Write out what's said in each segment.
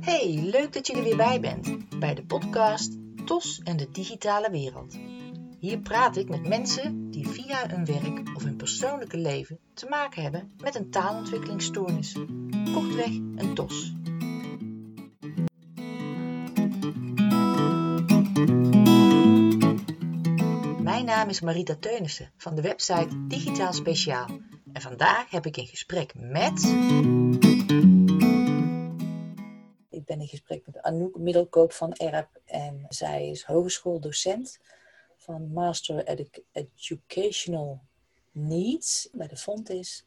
Hey, leuk dat je er weer bij bent bij de podcast TOS en de digitale wereld. Hier praat ik met mensen die via hun werk of hun persoonlijke leven te maken hebben met een taalontwikkelingsstoornis. Kortweg een TOS. Mijn naam is Marita Teunissen van de website Digitaal Speciaal. En vandaag heb ik een gesprek met. Ik ben in gesprek met Anouk Middelkoop van ERP en zij is hogeschooldocent van Master Educational Needs bij de Fontis.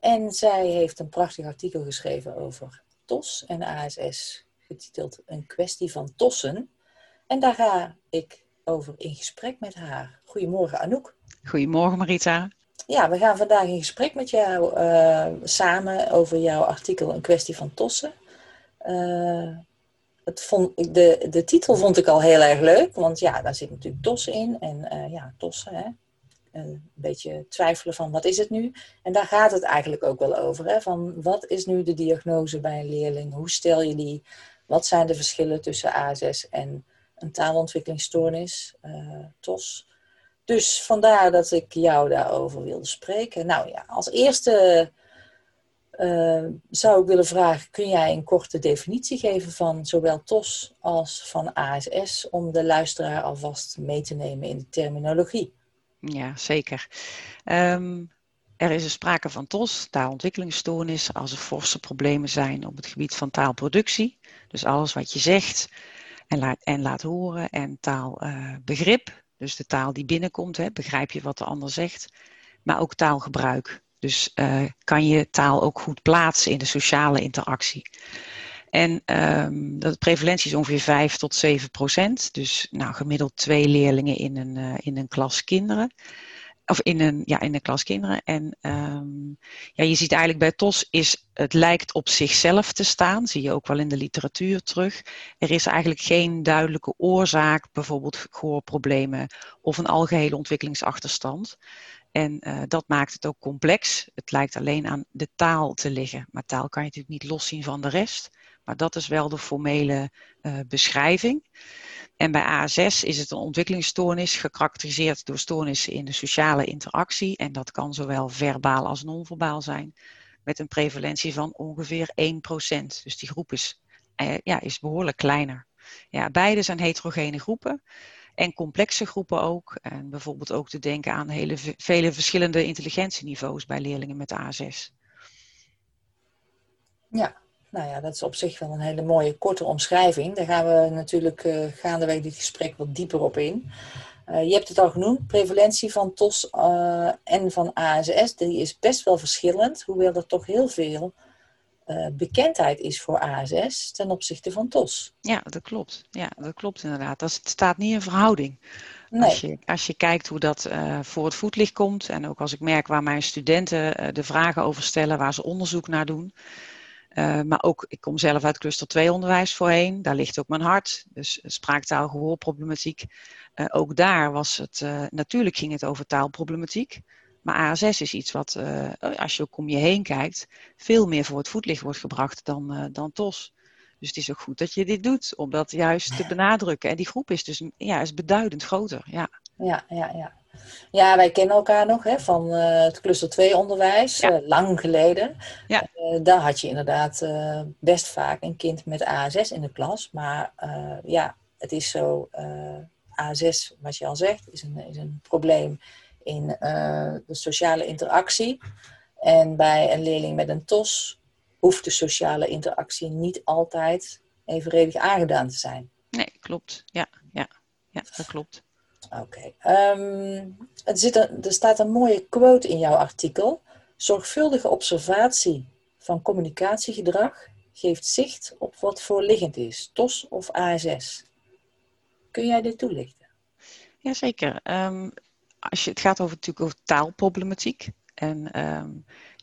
En zij heeft een prachtig artikel geschreven over TOS en ASS, getiteld Een kwestie van tossen. En daar ga ik over in gesprek met haar. Goedemorgen Anouk. Goedemorgen Marita. Ja, we gaan vandaag in gesprek met jou uh, samen over jouw artikel Een kwestie van tossen. Uh, het vond, de, de titel vond ik al heel erg leuk, want ja, daar zit natuurlijk tossen in. En uh, ja, tossen, hè. Een beetje twijfelen van wat is het nu? En daar gaat het eigenlijk ook wel over. Hè? Van wat is nu de diagnose bij een leerling? Hoe stel je die? Wat zijn de verschillen tussen ASS en een taalontwikkelingsstoornis, TOS? Dus vandaar dat ik jou daarover wilde spreken. Nou ja, als eerste uh, zou ik willen vragen, kun jij een korte definitie geven van zowel TOS als van ASS, om de luisteraar alvast mee te nemen in de terminologie? Ja, zeker. Um, er is er sprake van TOS, taalontwikkelingsstoornis, als er forse problemen zijn op het gebied van taalproductie. Dus alles wat je zegt en laat, en laat horen en taalbegrip. Uh, dus de taal die binnenkomt, hè, begrijp je wat de ander zegt. Maar ook taalgebruik. Dus uh, kan je taal ook goed plaatsen in de sociale interactie. En um, de prevalentie is ongeveer 5 tot 7 procent. Dus nou, gemiddeld twee leerlingen in een, uh, in een klas kinderen. Of in een, ja, in een klas kinderen. En um, ja, je ziet eigenlijk bij TOS is het lijkt op zichzelf te staan. Zie je ook wel in de literatuur terug. Er is eigenlijk geen duidelijke oorzaak, bijvoorbeeld gehoorproblemen of een algehele ontwikkelingsachterstand. En uh, dat maakt het ook complex. Het lijkt alleen aan de taal te liggen. Maar taal kan je natuurlijk niet loszien van de rest. Maar dat is wel de formele uh, beschrijving. En bij ASS is het een ontwikkelingsstoornis, gekarakteriseerd door stoornissen in de sociale interactie. En dat kan zowel verbaal als non-verbaal zijn. Met een prevalentie van ongeveer 1%. Dus die groep is, uh, ja, is behoorlijk kleiner. Ja, beide zijn heterogene groepen. En complexe groepen ook. En bijvoorbeeld ook te denken aan hele, vele verschillende intelligentieniveaus bij leerlingen met ASS. Ja, nou ja, dat is op zich wel een hele mooie korte omschrijving. Daar gaan we natuurlijk uh, gaandeweg dit gesprek wat dieper op in. Uh, je hebt het al genoemd, prevalentie van TOS uh, en van ASS, die is best wel verschillend, hoewel er toch heel veel bekendheid is voor ASS ten opzichte van TOS. Ja, dat klopt. Ja, dat klopt inderdaad. Dat staat niet in verhouding. Nee. Als, je, als je kijkt hoe dat uh, voor het voetlicht komt en ook als ik merk waar mijn studenten uh, de vragen over stellen, waar ze onderzoek naar doen. Maar ook, ik kom zelf uit cluster 2 onderwijs voorheen, daar ligt ook mijn hart. Dus spraaktaal, gehoorproblematiek. ook daar was het, natuurlijk ging het over taalproblematiek. Maar ASS is iets wat, als je ook om je heen kijkt, veel meer voor het voetlicht wordt gebracht dan, dan TOS. Dus het is ook goed dat je dit doet, om dat juist te benadrukken. En die groep is dus ja, is beduidend groter. Ja, ja, ja. ja. Ja, wij kennen elkaar nog hè, van uh, het cluster 2 onderwijs, ja. uh, lang geleden. Ja. Uh, daar had je inderdaad best vaak een kind met ASS in de klas. Maar ja, het is zo, ASS, wat je al zegt, is een, is een probleem in de sociale interactie. En bij een leerling met een TOS hoeft de sociale interactie niet altijd evenredig aangedaan te zijn. Nee, klopt. Ja, ja, ja dat klopt. Oké. Er, er staat een mooie quote in jouw artikel. Zorgvuldige observatie van communicatiegedrag geeft zicht op wat voorliggend is, TOS of ASS. Kun jij dit toelichten? Jazeker. Um, als je, het gaat over, natuurlijk over taalproblematiek. En ehm,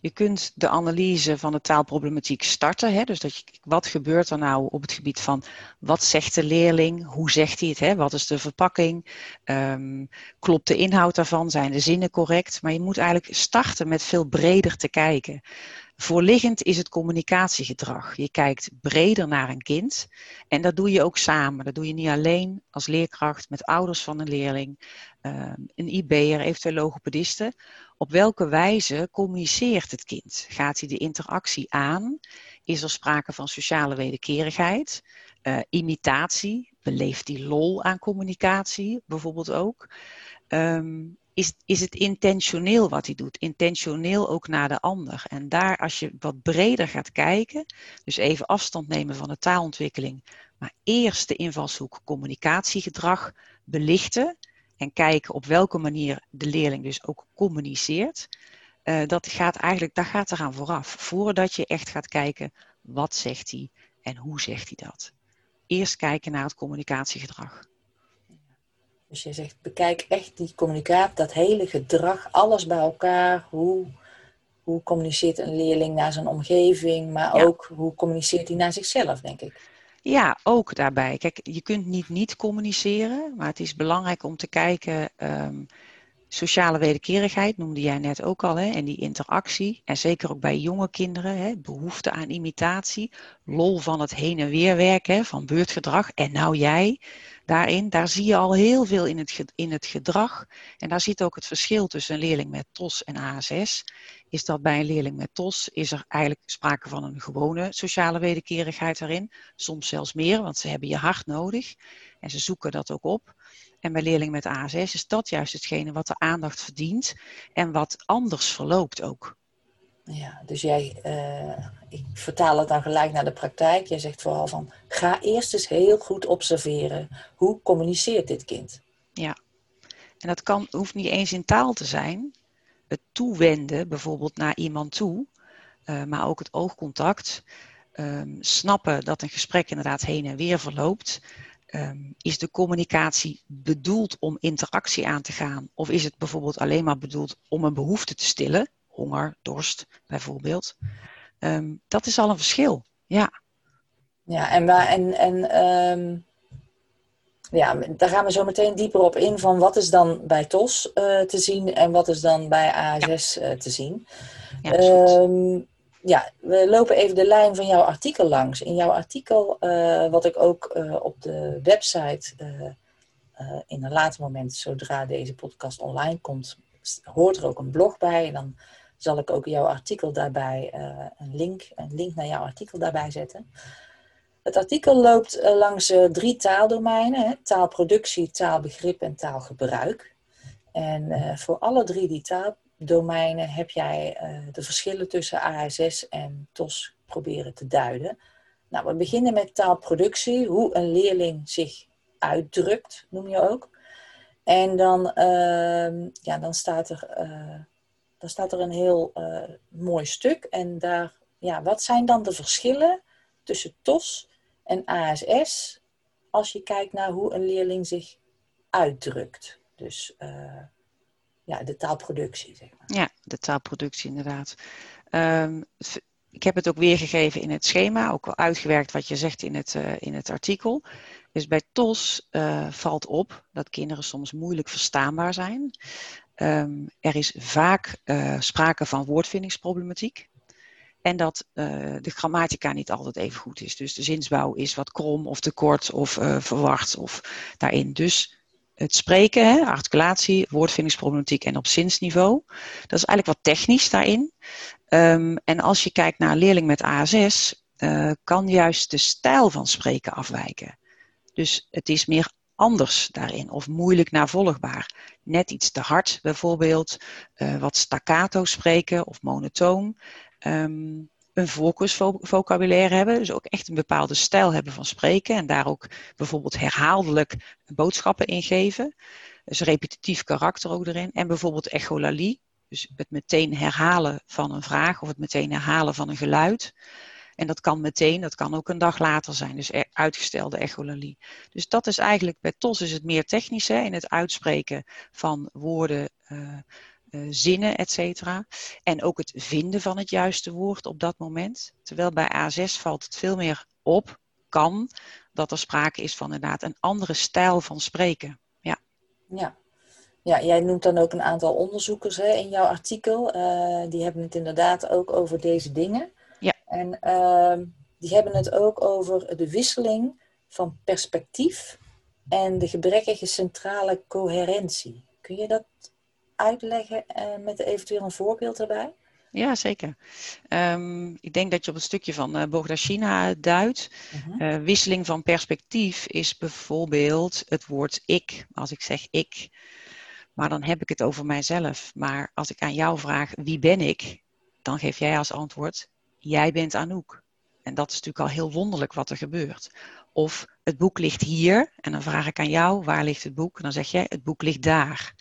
je kunt de analyse van de taalproblematiek starten. Hè? Dus dat je, wat gebeurt er nou op het gebied van wat zegt de leerling? Hoe zegt hij het? Hè? Wat is de verpakking? Um, klopt de inhoud daarvan? Zijn de zinnen correct? Maar je moet eigenlijk starten met veel breder te kijken. Voorliggend is het communicatiegedrag. Je kijkt breder naar een kind en dat doe je ook samen. Dat doe je niet alleen als leerkracht met ouders van een leerling, ehm, een IB'er, eventueel logopedisten. Op welke wijze communiceert het kind? Gaat hij de interactie aan? Is er sprake van sociale wederkerigheid? Uh, imitatie? Beleeft hij lol aan communicatie bijvoorbeeld ook? Um, is, is het intentioneel wat hij doet? Intentioneel ook naar de ander. En daar, als je wat breder gaat kijken, dus even afstand nemen van de taalontwikkeling, maar eerst de invalshoek communicatiegedrag belichten en kijken op welke manier de leerling dus ook communiceert. Uh, dat gaat eigenlijk, daar gaat eraan vooraf. Voordat je echt gaat kijken, wat zegt hij en hoe zegt hij dat? Eerst kijken naar het communicatiegedrag. Dus je zegt, bekijk echt die communicatie, dat hele gedrag, alles bij elkaar. Hoe, hoe communiceert een leerling naar zijn omgeving, maar ook hoe communiceert hij naar zichzelf, denk ik. Ja, ook daarbij. Kijk, je kunt niet niet communiceren, maar het is belangrijk om te kijken. Um, sociale wederkerigheid noemde jij net ook al, hè, en die interactie. En zeker ook bij jonge kinderen, hè, behoefte aan imitatie, lol van het heen en weer werken, van beurtgedrag. En nou jij, daarin, daar zie je al heel veel in het, in het gedrag. En daar zit ook het verschil tussen een leerling met TOS en ASS. Is dat bij een leerling met TOS is er eigenlijk sprake van een gewone sociale wederkerigheid daarin. Soms zelfs meer, want ze hebben je hart nodig. En ze zoeken dat ook op. En bij leerling met ASS is dat juist hetgene wat de aandacht verdient en wat anders verloopt ook. Ja, dus jij, uh, ik vertaal het dan gelijk naar de praktijk. Jij zegt vooral van, ga eerst eens heel goed observeren. Hoe communiceert dit kind? Ja, en dat kan, hoeft niet eens in taal te zijn. Het toewenden bijvoorbeeld naar iemand toe, uh, maar ook het oogcontact. Um, snappen dat een gesprek inderdaad heen en weer verloopt. Um, is de communicatie bedoeld om interactie aan te gaan? Of is het bijvoorbeeld alleen maar bedoeld om een behoefte te stillen? Honger, dorst bijvoorbeeld. Um, dat is al een verschil, ja. Ja, en, waar, en, en um, ja, daar gaan we zo meteen dieper op in van wat is dan bij TOS uh, te zien en wat is dan bij ASS ja. uh, te zien. Ja, um, ja, we lopen even de lijn van jouw artikel langs. In jouw artikel, uh, wat ik ook op de website in een later moment, zodra deze podcast online komt, hoort er ook een blog bij. En dan zal ik ook jouw artikel daarbij, uh, een, link, een link naar jouw artikel daarbij zetten. Het artikel loopt uh, langs uh, drie taaldomeinen: hè? taalproductie, taalbegrip en taalgebruik. En voor alle drie die taaldomeinen heb jij de verschillen tussen ASS en TOS proberen te duiden. Nou, we beginnen met taalproductie, hoe een leerling zich uitdrukt, noem je ook. En dan, ehm, ja, dan staat er dan staat er een heel uh, mooi stuk. En daar, ja, wat zijn dan de verschillen tussen TOS en ASS als je kijkt naar hoe een leerling zich uitdrukt? Dus uh, ja, de taalproductie, zeg maar. Ja, de taalproductie inderdaad. Um, ik heb het ook weergegeven in het schema, ook wel uitgewerkt wat je zegt in het, uh, in het artikel. Dus bij TOS valt op dat kinderen soms moeilijk verstaanbaar zijn. Um, er is vaak uh, sprake van woordvindingsproblematiek. En dat uh, de grammatica niet altijd even goed is. Dus de zinsbouw is wat krom of te kort of uh, verward of daarin. Dus het spreken, hè, articulatie, woordvindingsproblematiek en op zinsniveau. Dat is eigenlijk wat technisch daarin. Um, en als je kijkt naar een leerling met ASS, uh, kan juist de stijl van spreken afwijken. Dus het is meer anders daarin of moeilijk navolgbaar. Net iets te hard bijvoorbeeld, uh, wat staccato spreken of monotoon. Um, een vocabulaire hebben, dus ook echt een bepaalde stijl hebben van spreken en daar ook bijvoorbeeld herhaaldelijk boodschappen in geven. Dus repetitief karakter ook erin. En bijvoorbeeld echolalie, dus het meteen herhalen van een vraag of het meteen herhalen van een geluid. En dat kan meteen, dat kan ook een dag later zijn, dus uitgestelde echolalie. Dus dat is eigenlijk, bij TOS is het meer technisch, in het uitspreken van woorden, uh, zinnen, et cetera. En ook het vinden van het juiste woord op dat moment. Terwijl bij A6 valt het veel meer op, kan, dat er sprake is van inderdaad een andere stijl van spreken. Ja. Ja. Ja, jij noemt dan ook een aantal onderzoekers hè, in jouw artikel. Uh, die hebben het inderdaad ook over deze dingen. Ja. En uh, die hebben het ook over de wisseling van perspectief en de gebrekkige centrale coherentie. Kun je dat uitleggen uh, met eventueel een voorbeeld erbij? Ja, zeker. Um, ik denk dat je op het stukje van uh, Bogdashina duidt. Uh -huh. uh, wisseling van perspectief is bijvoorbeeld het woord ik. Als ik zeg ik, maar dan heb ik het over mijzelf. Maar als ik aan jou vraag wie ben ik, dan geef jij als antwoord jij bent Anouk. En dat is natuurlijk al heel wonderlijk wat er gebeurt. Of het boek ligt hier en dan vraag ik aan jou waar ligt het boek en dan zeg jij het boek ligt daar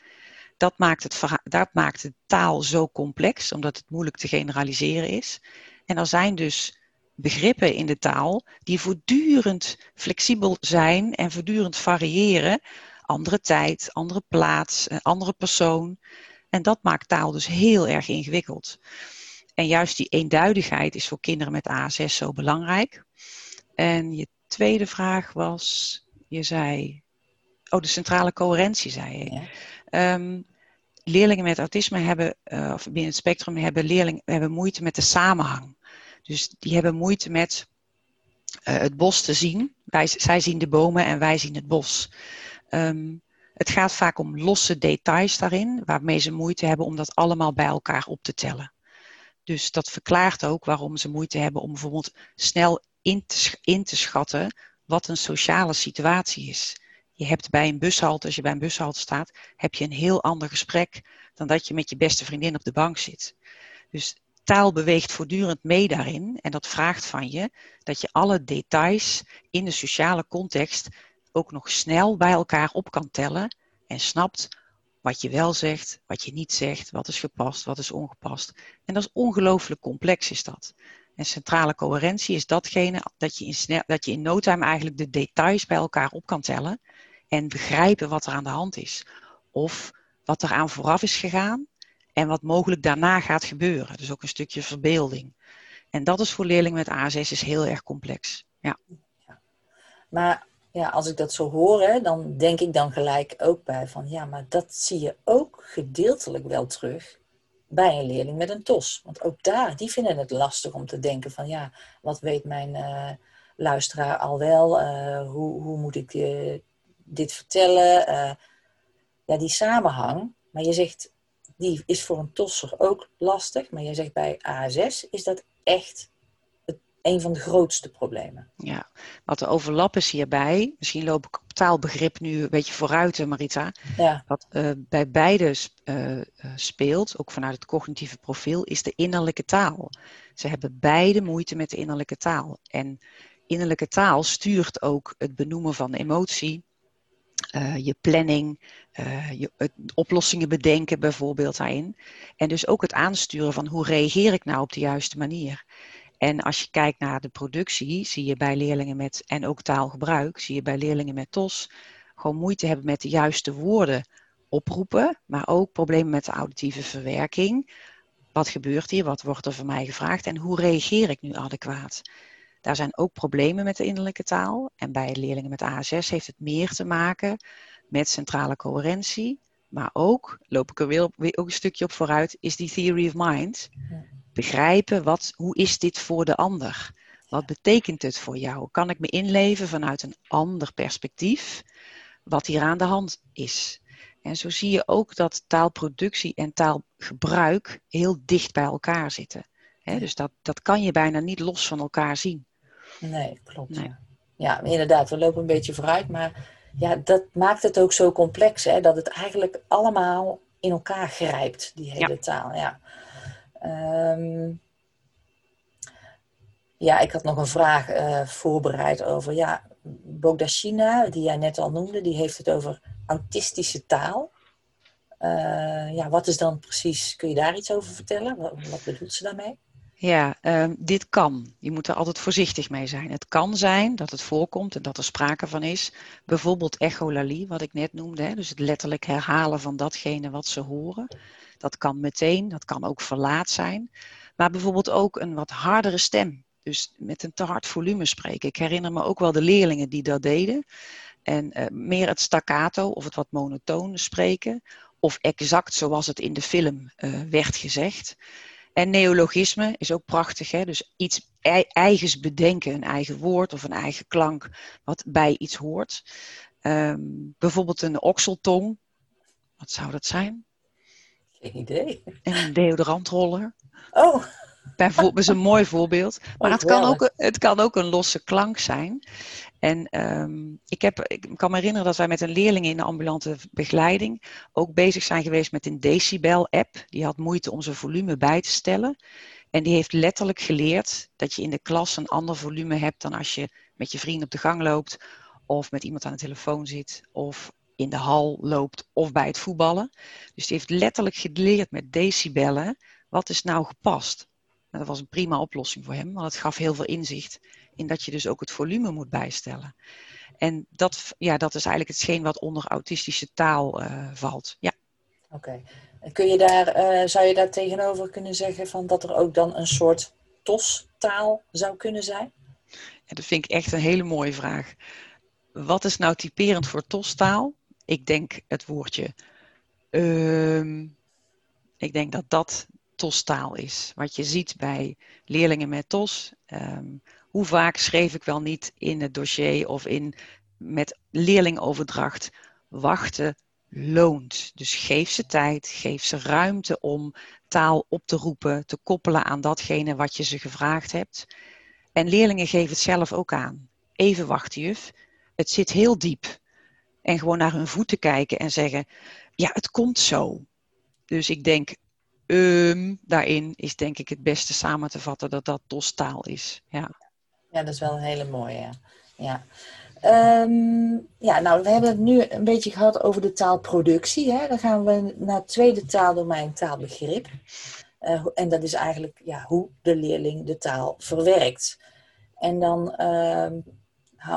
dat maakt, het, dat maakt de taal zo complex, omdat het moeilijk te generaliseren is. En er zijn dus begrippen in de taal die voortdurend flexibel zijn en voortdurend variëren. Andere tijd, andere plaats, andere persoon. En dat maakt taal dus heel erg ingewikkeld. En juist die eenduidigheid is voor kinderen met A6 zo belangrijk. En je tweede vraag was, je zei, oh de centrale coherentie zei je. Ja. Um, leerlingen met autisme hebben, uh, of binnen het spectrum hebben leerlingen hebben moeite met de samenhang. Dus die hebben moeite met uh, het bos te zien. Wij, zij zien de bomen en wij zien het bos. Um, het gaat vaak om losse details daarin, waarmee ze moeite hebben om dat allemaal bij elkaar op te tellen. Dus dat verklaart ook waarom ze moeite hebben om bijvoorbeeld snel in te, in te schatten wat een sociale situatie is. Je hebt bij een bushalte, als je bij een bushalte staat, heb je een heel ander gesprek dan dat je met je beste vriendin op de bank zit. Dus taal beweegt voortdurend mee daarin en dat vraagt van je dat je alle details in de sociale context ook nog snel bij elkaar op kan tellen en snapt wat je wel zegt, wat je niet zegt, wat is gepast, wat is ongepast. En dat is ongelooflijk complex is dat. En centrale coherentie is datgene dat je in, snel, dat je in no time eigenlijk de details bij elkaar op kan tellen en begrijpen wat er aan de hand is. Of wat er aan vooraf is gegaan en wat mogelijk daarna gaat gebeuren. Dus ook een stukje verbeelding. En dat is voor leerlingen met A6 is heel erg complex. Ja. ja. Maar ja, als ik dat zo hoor, hè, dan denk ik dan gelijk ook bij van ja, maar dat zie je ook gedeeltelijk wel terug bij een leerling met een TOS. Want ook daar, die vinden het lastig om te denken van ja, wat weet mijn uh, luisteraar al wel? Uh, hoe, hoe moet ik uh, dit vertellen? ja, die samenhang. Maar je zegt, die is voor een tosser ook lastig. Maar je zegt bij A6 is dat echt een van de grootste problemen. Ja, wat de overlap is hierbij, misschien loop ik op taalbegrip nu een beetje vooruit, Marita. Ja. Wat uh, bij beide uh, speelt, ook vanuit het cognitieve profiel, is de innerlijke taal. Ze hebben beide moeite met de innerlijke taal. En innerlijke taal stuurt ook het benoemen van emotie, uh, je planning, uh, je, het, oplossingen bedenken bijvoorbeeld daarin. En dus ook het aansturen van hoe reageer ik nou op de juiste manier. En als je kijkt naar de productie, zie je bij leerlingen met, en ook taalgebruik, zie je bij leerlingen met TOS gewoon moeite hebben met de juiste woorden oproepen, maar ook problemen met de auditieve verwerking. Wat gebeurt hier? Wat wordt er van mij gevraagd? En hoe reageer ik nu adequaat? Daar zijn ook problemen met de innerlijke taal. En bij leerlingen met ASS heeft het meer te maken met centrale coherentie. Maar ook, loop ik er weer, weer ook een stukje op vooruit, is die theory of mind. Begrijpen, wat, hoe is dit voor de ander? Wat betekent het voor jou? Kan ik me inleven vanuit een ander perspectief? Wat hier aan de hand is. En zo zie je ook dat taalproductie en taalgebruik heel dicht bij elkaar zitten. dus dat, dat kan je bijna niet los van elkaar zien. Nee, klopt. Nee. Ja. ja, inderdaad, we lopen een beetje vooruit, maar ja, dat maakt het ook zo complex, hè, dat het eigenlijk allemaal in elkaar grijpt, die hele ja. taal. Ja. Um, ja, ik had nog een vraag uh, voorbereid over, ja, Bogdashina, die jij net al noemde, die heeft het over autistische taal. Uh, ja, wat is dan precies, kun je daar iets over vertellen? Wat, wat bedoelt ze daarmee? Ja, um, dit kan. Je moet er altijd voorzichtig mee zijn. Het kan zijn dat het voorkomt en dat er sprake van is. Bijvoorbeeld echolalie, wat ik net noemde. Hè? Dus het letterlijk herhalen van datgene wat ze horen. Dat kan meteen, dat kan ook verlaat zijn. Maar bijvoorbeeld ook een wat hardere stem. Dus met een te hard volume spreken. Ik herinner me ook wel de leerlingen die dat deden. En uh, meer het staccato of het wat monotone spreken. Of exact zoals het in de film uh, werd gezegd. En neologisme is ook prachtig. Hè? Dus iets eigens bedenken, een eigen woord of een eigen klank wat bij iets hoort. Um, bijvoorbeeld een okseltong. Wat zou dat zijn? Geen idee. En een deodorantroller. Oh. Bijvoorbeeld, is een mooi voorbeeld. Maar het kan, ook, het kan ook een losse klank zijn. En um, ik, heb, ik kan me herinneren dat wij met een leerling in de ambulante begeleiding ook bezig zijn geweest met een decibel-app. Die had moeite om zijn volume bij te stellen. En die heeft letterlijk geleerd dat je in de klas een ander volume hebt dan als je met je vriend op de gang loopt, of met iemand aan de telefoon zit, of in de hal loopt, of bij het voetballen. Dus die heeft letterlijk geleerd met decibellen wat is nou gepast. Nou, dat was een prima oplossing voor hem, want het gaf heel veel inzicht in dat je dus ook het volume moet bijstellen. En dat, ja, dat is eigenlijk hetgeen wat onder autistische taal uh, valt. Ja. Oké. En kun je daar, uh, zou je daar tegenover kunnen zeggen van dat er ook dan een soort TOS-taal zou kunnen zijn? Ja, dat vind ik echt een hele mooie vraag. Wat is nou typerend voor TOS-taal? Ik denk het woordje. Uh, ik denk dat dat TOS-taal is. Wat je ziet bij leerlingen met TOS. Um, hoe vaak schreef ik wel niet in het dossier of in, met leerlingoverdracht. Wachten loont. Dus geef ze tijd, geef ze ruimte om taal op te roepen, te koppelen aan datgene wat je ze gevraagd hebt. En leerlingen geven het zelf ook aan. Even wachten, juf. Het zit heel diep. En gewoon naar hun voeten kijken en zeggen: Ja, het komt zo. Dus ik denk, um, daarin is denk ik het beste samen te vatten dat dat dostaal is. Ja. ja, dat is wel een hele mooie. Ja. Ja, nou, we hebben het nu een beetje gehad over de taalproductie. Hè? Dan gaan we naar het tweede taaldomein, taalbegrip. Uh, en dat is eigenlijk ja, hoe de leerling de taal verwerkt. En dan uh,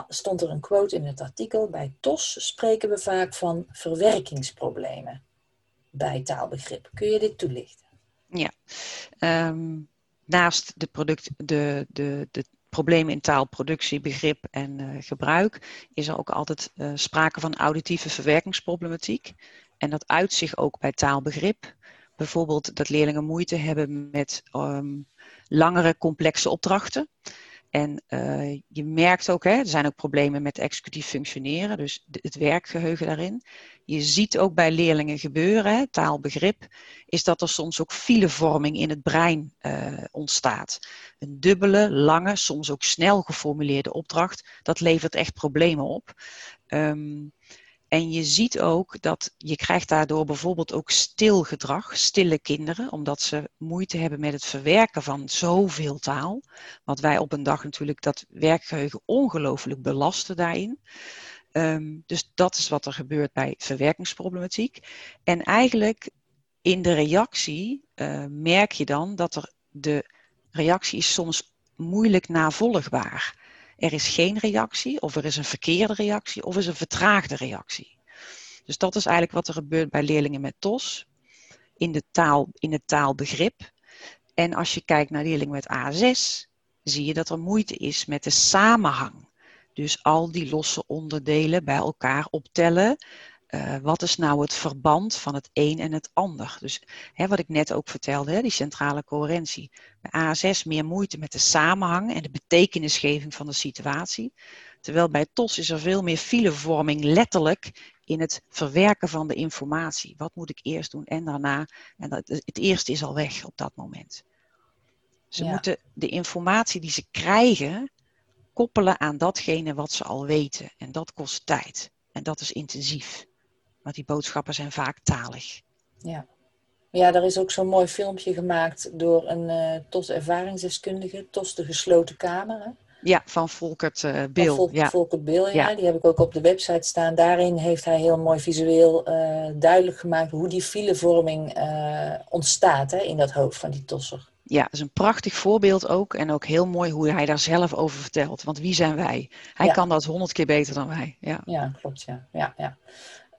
stond er een quote in het artikel. Bij TOS spreken we vaak van verwerkingsproblemen bij taalbegrip. Kun je dit toelichten? Ja, um, naast de, product, de, de, de problemen in taalproductie, begrip en uh, gebruik, is er ook altijd uh, sprake van auditieve verwerkingsproblematiek. En dat uit zich ook bij taalbegrip. Bijvoorbeeld dat leerlingen moeite hebben met um, langere complexe opdrachten. En uh, je merkt ook, hè, er zijn ook problemen met executief functioneren, dus het werkgeheugen daarin. Je ziet ook bij leerlingen gebeuren, hè, taalbegrip, is dat er soms ook filevorming in het brein uh, ontstaat. Een dubbele, lange, soms ook snel geformuleerde opdracht, dat levert echt problemen op. Um, en je ziet ook dat je krijgt daardoor bijvoorbeeld ook stil gedrag, stille kinderen, omdat ze moeite hebben met het verwerken van zoveel taal. Wat wij op een dag natuurlijk dat werkgeheugen ongelooflijk belasten daarin. Um, dus dat is wat er gebeurt bij verwerkingsproblematiek. En eigenlijk in de reactie uh, merk je dan dat er de reactie is soms moeilijk navolgbaar. Er is geen reactie, of er is een verkeerde reactie, of is een vertraagde reactie. Dus dat is eigenlijk wat er gebeurt bij leerlingen met TOS in, de taal, in het taalbegrip. En als je kijkt naar leerlingen met A6, zie je dat er moeite is met de samenhang. Dus al die losse onderdelen bij elkaar optellen, uh, wat is nou het verband van het een en het ander? Dus hè, wat ik net ook vertelde, hè, die centrale coherentie. Bij A6 meer moeite met de samenhang en de betekenisgeving van de situatie. Terwijl bij TOS is er veel meer filevorming letterlijk in het verwerken van de informatie. Wat moet ik eerst doen en daarna? En dat, het eerste is al weg op dat moment. Ze ja. moeten de informatie die ze krijgen koppelen aan datgene wat ze al weten. En dat kost tijd. En dat is intensief. Want die boodschappen zijn vaak talig. Ja. Ja, er is ook zo'n mooi filmpje gemaakt door een uh, TOS ervaringsdeskundige, TOS de gesloten kamer. Hè? Ja, van Volkert uh, Bil. Vol ja. Volkert Bil, ja. ja. Die heb ik ook op de website staan. Daarin heeft hij heel mooi visueel uh, duidelijk gemaakt hoe die filevorming ontstaat hè, in dat hoofd van die tosser. Ja, dat is een prachtig voorbeeld ook. En ook heel mooi hoe hij daar zelf over vertelt. Want wie zijn wij? Hij ja. kan dat honderd keer beter dan wij. Ja, ja klopt. Ja. Ja, ja.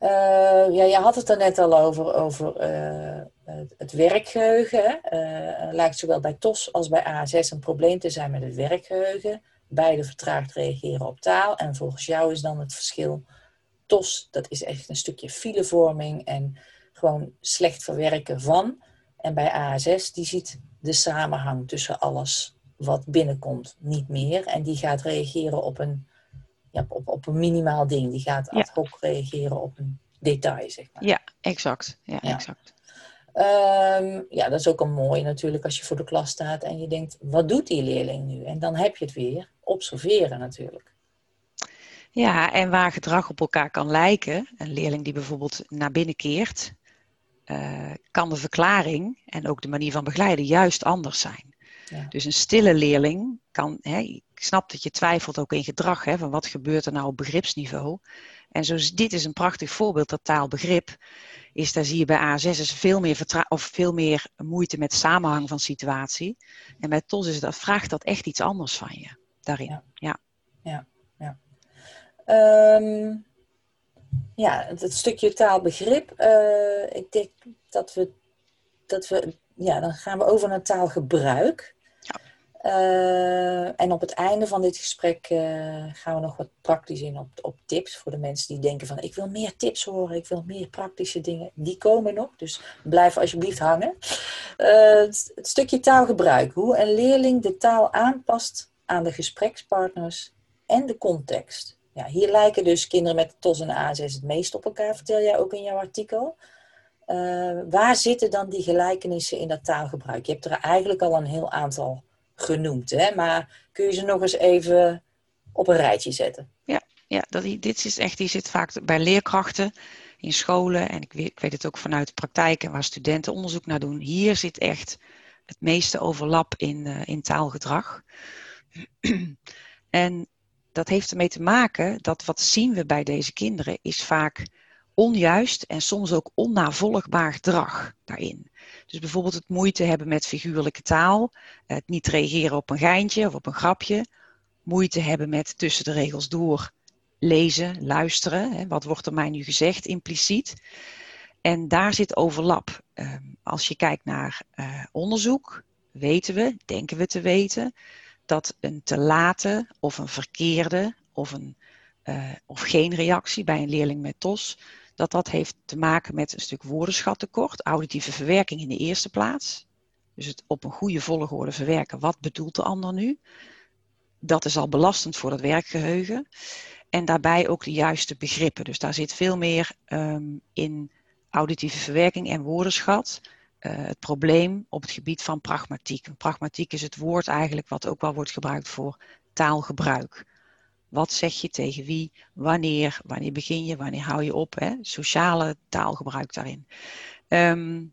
Uh, ja, je had het er net al over, over uh, het werkgeheugen. Uh, lijkt zowel bij TOS als bij ASS een probleem te zijn met het werkgeheugen. Beide vertraagd reageren op taal. En volgens jou is dan het verschil TOS, dat is echt een stukje filevorming en gewoon slecht verwerken van. En bij ASS, die ziet de samenhang tussen alles wat binnenkomt niet meer. En die gaat reageren op een, ja, op, op een minimaal ding. Die gaat ad hoc reageren op een detail, zeg maar. Ja, exact. Ja, exact. Um, ja, dat is ook een mooi natuurlijk als je voor de klas staat en je denkt, wat doet die leerling nu? En dan heb je het weer. Observeren natuurlijk. Ja, en waar gedrag op elkaar kan lijken, een leerling die bijvoorbeeld naar binnen keert, uh, kan de verklaring en ook de manier van begeleiden juist anders zijn. Ja. Dus een stille leerling kan, hè, ik snap dat je twijfelt ook in gedrag, hè, van wat gebeurt er nou op begripsniveau. En zo, dit is een prachtig voorbeeld, dat taalbegrip, is daar zie je bij A6 is veel meer, vertra of veel meer moeite met samenhang van situatie. En bij TOS is dat, vraagt dat echt iets anders van je daarin. Ja, ja. ja. ja. Um, ja, het, stukje taalbegrip. Uh, ik denk dat we, dat we, ja, dan gaan we over naar taalgebruik. Uh, en op het einde van dit gesprek uh, gaan we nog wat praktisch in op, op tips voor de mensen die denken van ik wil meer tips horen, ik wil meer praktische dingen. Die komen nog, dus blijf alsjeblieft hangen. Uh, het, stukje taalgebruik, hoe een leerling de taal aanpast aan de gesprekspartners en de context. Ja, hier lijken dus kinderen met TOS en ASS het meest op elkaar, vertel jij ook in jouw artikel. Waar zitten dan die gelijkenissen in dat taalgebruik? Je hebt er eigenlijk al een heel aantal genoemd, hè? maar kun je ze nog eens even op een rijtje zetten? Ja, ja dat, dit is echt, die zit vaak bij leerkrachten in scholen en ik weet, ik weet het ook vanuit de praktijken waar studenten onderzoek naar doen. Hier zit echt het meeste overlap in, uh, in taalgedrag. en dat heeft ermee te maken dat wat zien we bij deze kinderen is vaak onjuist en soms ook onnavolgbaar gedrag daarin. Dus bijvoorbeeld het moeite hebben met figuurlijke taal, het niet reageren op een geintje of op een grapje, moeite hebben met tussen de regels door lezen, luisteren. Hè, wat wordt er mij nu gezegd impliciet? En daar zit overlap. Ehm, als je kijkt naar uh, onderzoek, weten we, denken we te weten, dat een te late of een verkeerde of, een, uh, of geen reactie bij een leerling met TOS, dat dat heeft te maken met een stuk woordenschattekort, auditieve verwerking in de eerste plaats. Dus het op een goede volgorde verwerken, wat bedoelt de ander nu? Dat is al belastend voor het werkgeheugen. En daarbij ook de juiste begrippen. Dus daar zit veel meer um, in auditieve verwerking en woordenschat uh, het probleem op het gebied van pragmatiek. Pragmatiek is het woord eigenlijk wat ook wel wordt gebruikt voor taalgebruik. Wat zeg je tegen wie, wanneer, wanneer begin je, wanneer hou je op? Hè? Sociale taalgebruik daarin. Um,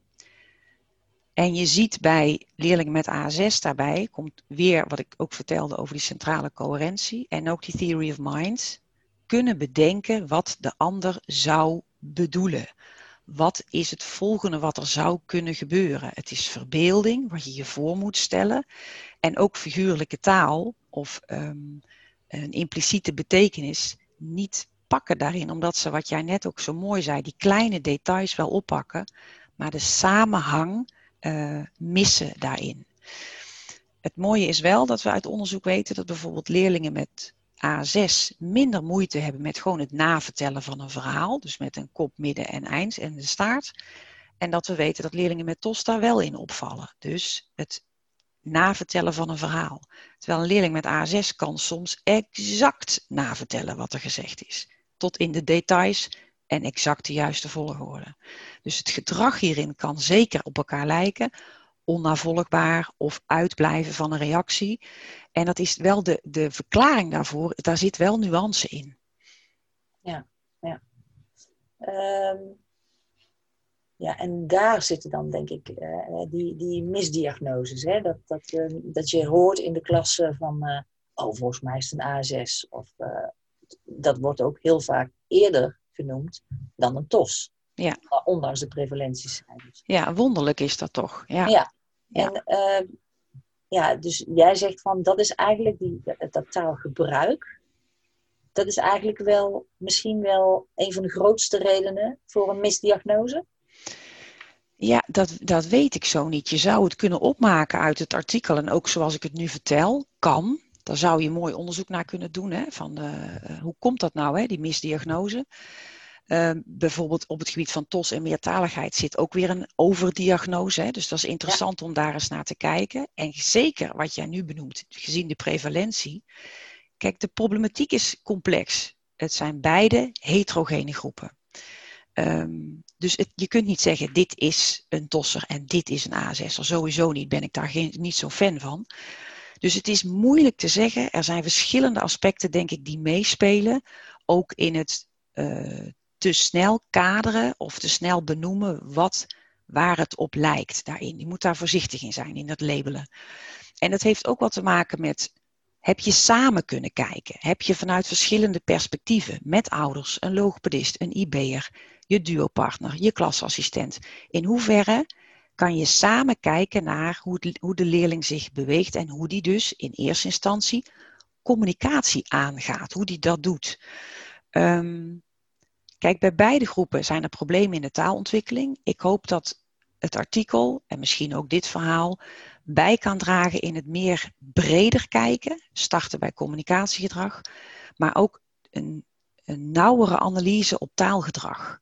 en je ziet bij leerlingen met A6 daarbij, komt weer wat ik ook vertelde over die centrale coherentie en ook die theory of mind, kunnen bedenken wat de ander zou bedoelen wat is het volgende wat er zou kunnen gebeuren? Het is verbeelding, wat je je voor moet stellen. En ook figuurlijke taal of um, een impliciete betekenis niet pakken daarin, omdat ze, wat jij net ook zo mooi zei, die kleine details wel oppakken, maar de samenhang uh, missen daarin. Het mooie is wel dat we uit onderzoek weten dat bijvoorbeeld leerlingen met A6 minder moeite hebben met gewoon het navertellen van een verhaal. Dus met een kop, midden en eind en de staart. En dat we weten dat leerlingen met TOS daar wel in opvallen. Dus het navertellen van een verhaal. Terwijl een leerling met A6 kan soms exact navertellen wat er gezegd is. Tot in de details en exact de juiste volgorde. Dus het gedrag hierin kan zeker op elkaar lijken onnavolgbaar of uitblijven van een reactie. En dat is wel de, de verklaring daarvoor, daar zit wel nuance in. Ja, ja. Um, ja, en daar zitten dan denk ik uh, die, die misdiagnoses. Hè? Dat, dat, uh, dat je hoort in de klasse van, uh, oh volgens mij is het een A6. Of dat wordt ook heel vaak eerder genoemd dan een TOS. Ja. Ondanks de prevalentiecijfers. Ja, wonderlijk is dat toch. Ja. ja. En uh, ja, dus jij zegt van dat is eigenlijk die, dat taalgebruik. dat is eigenlijk wel misschien wel een van de grootste redenen voor een misdiagnose. Ja, dat, dat weet ik zo niet. Je zou het kunnen opmaken uit het artikel en ook zoals ik het nu vertel, kan. Daar zou je mooi onderzoek naar kunnen doen. Hè, van uh, hoe komt dat nou, hè, die misdiagnose? Uh, bijvoorbeeld op het gebied van TOS en meertaligheid zit ook weer een overdiagnose. Hè, dus dat is interessant om daar eens naar te kijken. En zeker wat jij nu benoemt, gezien de prevalentie. Kijk, de problematiek is complex. Het zijn beide heterogene groepen. Um, dus je kunt niet zeggen, dit is een tosser en dit is een ASS'er. Sowieso niet, ben ik daar geen, niet zo fan van. Dus het is moeilijk te zeggen. Er zijn verschillende aspecten, denk ik, die meespelen. Ook in het uh, te snel kaderen of te snel benoemen wat, waar het op lijkt daarin. Je moet daar voorzichtig in zijn, in dat labelen. En dat heeft ook wat te maken met heb je samen kunnen kijken? Heb je vanuit verschillende perspectieven met ouders, een logopedist, een IB'er, je duopartner, je klasassistent. In hoeverre kan je samen kijken naar hoe, hoe de leerling zich beweegt en hoe die dus in eerste instantie communicatie aangaat, hoe die dat doet. Um, kijk, bij beide groepen zijn er problemen in de taalontwikkeling. Ik hoop dat het artikel en misschien ook dit verhaal bij kan dragen in het meer breder kijken, starten bij communicatiegedrag, maar ook een, een nauwere analyse op taalgedrag.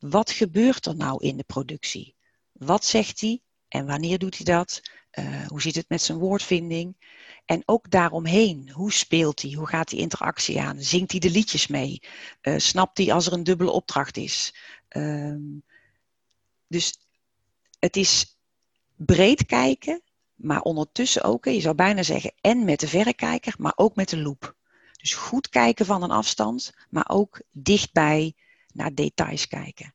Wat gebeurt er nou in de productie? Wat zegt hij en wanneer doet hij dat? Uh, hoe zit het met zijn woordvinding? En ook daaromheen, hoe speelt hij? Hoe gaat die interactie aan? Zingt hij de liedjes mee? Uh, snapt hij als er een dubbele opdracht is? Uh, dus het is breed kijken, maar ondertussen ook, je zou bijna zeggen, en met de verrekijker, maar ook met de loop. Dus goed kijken van een afstand, maar ook dichtbij naar details kijken.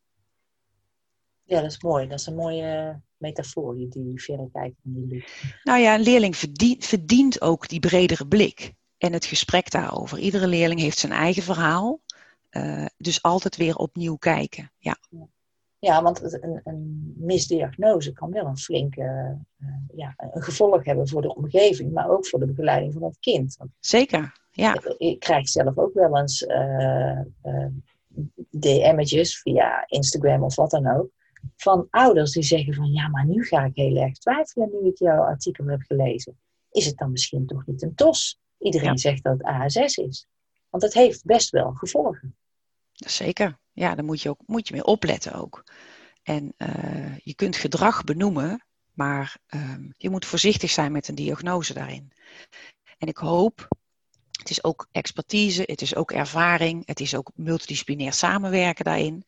Ja, dat is mooi. Dat is een mooie metafoor, die verrekijker die loop. Nou ja, een leerling verdient, verdient ook die bredere blik en het gesprek daarover. Iedere leerling heeft zijn eigen verhaal, uh, dus altijd weer opnieuw kijken. Ja. ja. Want een, een misdiagnose kan wel een flinke uh, ja, een gevolg hebben voor de omgeving, maar ook voor de begeleiding van het kind. Want Zeker, ja. Ik, krijg zelf ook wel eens uh, DM'tjes via Instagram of wat dan ook, van ouders die zeggen van ja, maar nu ga ik heel erg twijfelen nu ik jouw artikel heb gelezen. Is het dan misschien toch niet een TOS? Iedereen ja. zegt dat het ASS is. Want het heeft best wel gevolgen. Zeker. Ja, daar moet je, ook, moet je mee opletten ook. En uh, je kunt gedrag benoemen, maar um, je moet voorzichtig zijn met een diagnose daarin. En ik hoop, het is ook expertise, het is ook ervaring, het is ook multidisciplinair samenwerken daarin,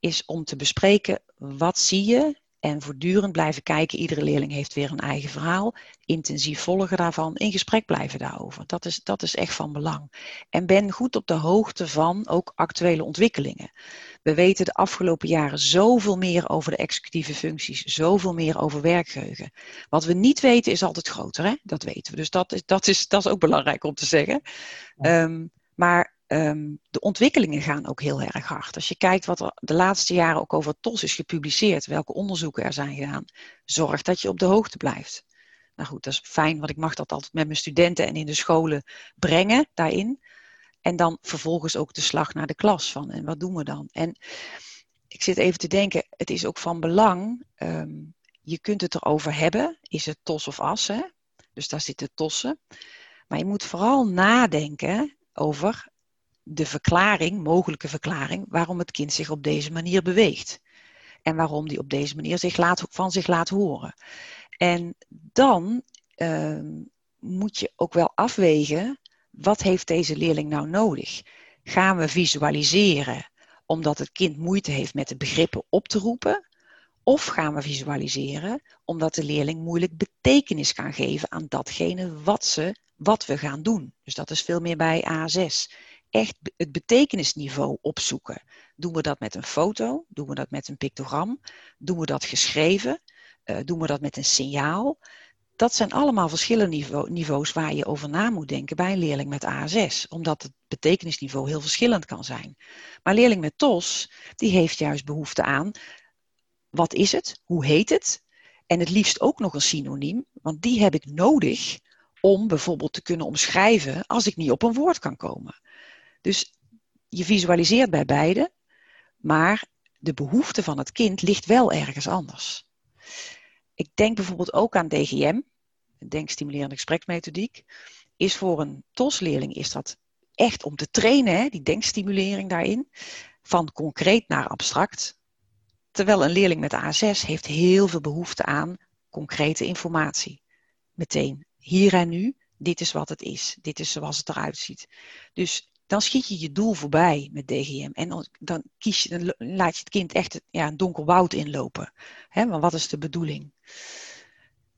is om te bespreken wat zie je en voortdurend blijven kijken. Iedere leerling heeft weer een eigen verhaal. Intensief volgen daarvan. In gesprek blijven daarover. Dat is, dat is echt van belang. En ben goed op de hoogte van ook actuele ontwikkelingen. We weten de afgelopen jaren zoveel meer over de executieve functies. Zoveel meer over werkgeheugen. Wat we niet weten is altijd groter. Hè? Dat weten we. Dus dat is, dat is, dat is ook belangrijk om te zeggen. Ja. Um, maar um, de ontwikkelingen gaan ook heel erg hard. Als je kijkt wat er de laatste jaren ook over TOS is gepubliceerd, welke onderzoeken er zijn gedaan, zorg dat je op de hoogte blijft. Nou goed, dat is fijn, want ik mag dat altijd met mijn studenten en in de scholen brengen daarin. En dan vervolgens ook de slag naar de klas van en wat doen we dan? En ik zit even te denken, het is ook van belang, um, je kunt het erover hebben, is het TOS of AS, hè? dus daar zitten tossen. Maar je moet vooral nadenken over de verklaring, mogelijke verklaring, waarom het kind zich op deze manier beweegt. En waarom die op deze manier zich laat, van zich laat horen. En dan uh, moet je ook wel afwegen, wat heeft deze leerling nou nodig? Gaan we visualiseren omdat het kind moeite heeft met de begrippen op te roepen? Of gaan we visualiseren omdat de leerling moeilijk betekenis kan geven aan datgene wat, ze, wat we gaan doen? Dus dat is veel meer bij A6 echt het betekenisniveau opzoeken. Doen we dat met een foto? Doen we dat met een pictogram? Doen we dat geschreven? Uh, doen we dat met een signaal? Dat zijn allemaal verschillende niveau, niveaus waar je over na moet denken bij een leerling met ASS, omdat het betekenisniveau heel verschillend kan zijn. Maar een leerling met TOS, die heeft juist behoefte aan, wat is het? Hoe heet het? En het liefst ook nog een synoniem, want die heb ik nodig om bijvoorbeeld te kunnen omschrijven als ik niet op een woord kan komen. Dus je visualiseert bij beide, maar de behoefte van het kind ligt wel ergens anders. Ik denk bijvoorbeeld ook aan DGM, denkstimulerende gespreksmethodiek. Is voor een TOS-leerling is dat echt om te trainen, hè, die denkstimulering daarin, van concreet naar abstract. Terwijl een leerling met A6 heeft heel veel behoefte aan concrete informatie. Meteen, hier en nu, dit is wat het is. Dit is zoals het eruit ziet. Dus dan schiet je je doel voorbij met DGM. En dan, kies je, laat je het kind echt ja, een donker woud inlopen. Maar wat is de bedoeling?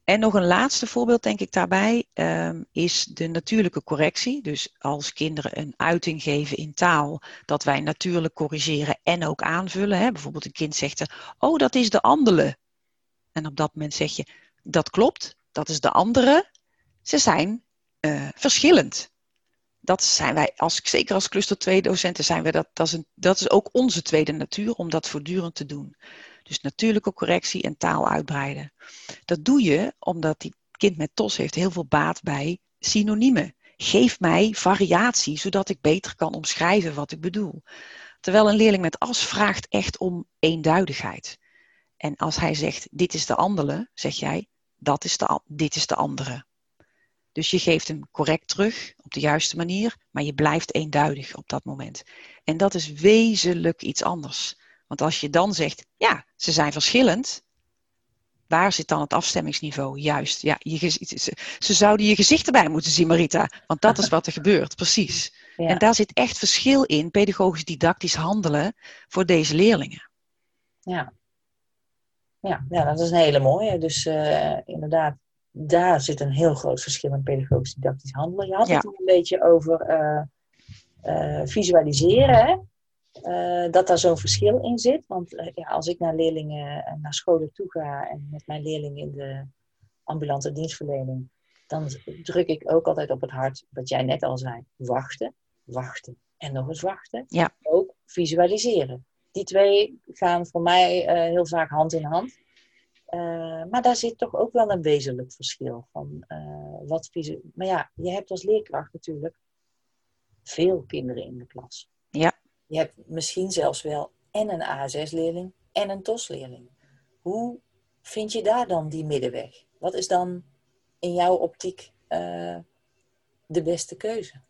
En nog een laatste voorbeeld, denk ik daarbij, um, is de natuurlijke correctie. Dus als kinderen een uiting geven in taal, dat wij natuurlijk corrigeren en ook aanvullen. Hè. Bijvoorbeeld een kind zegt, oh dat is de andere. En op dat moment zeg je, dat klopt, dat is de andere. Ze zijn uh, verschillend. Dat zijn wij, als, zeker als cluster 2 docenten, zijn we dat, dat is, een, dat is ook onze tweede natuur om dat voortdurend te doen. Dus natuurlijke correctie en taal uitbreiden. Dat doe je omdat die kind met TOS heeft heel veel baat bij synoniemen. Geef mij variatie, zodat ik beter kan omschrijven wat ik bedoel. Terwijl een leerling met AS vraagt echt om eenduidigheid. En als hij zegt, dit is de andere, zeg jij, dat is de, dit is de andere. Dus je geeft hem correct terug op de juiste manier, maar je blijft eenduidig op dat moment. En dat is wezenlijk iets anders. Want als je dan zegt, ja, ze zijn verschillend, waar zit dan het afstemmingsniveau? Juist, ja, je, ze, zouden je gezicht erbij moeten zien, Marita, want dat is wat er gebeurt, precies. En daar zit echt verschil in, pedagogisch didactisch handelen voor deze leerlingen. Ja, ja, ja dat is een hele mooie. Dus uh, inderdaad, daar zit een heel groot verschil in pedagogisch didactisch handelen. Je had het een beetje over uh, uh, visualiseren. Uh, dat daar zo'n verschil in zit. Want ja, als ik naar leerlingen en naar scholen toe ga en met mijn leerlingen in de ambulante dienstverlening, dan druk ik ook altijd op het hart, wat jij net al zei, wachten, wachten en nog eens wachten. Ja. Ook visualiseren. Die twee gaan voor mij heel vaak hand in hand. Maar daar zit toch ook wel een wezenlijk verschil van wat Maar ja, je hebt als leerkracht natuurlijk veel kinderen in de klas. Ja. Je hebt misschien zelfs wel en een A6-leerling en een TOS-leerling. Hoe vind je daar dan die middenweg? Wat is dan in jouw optiek uh, de beste keuze?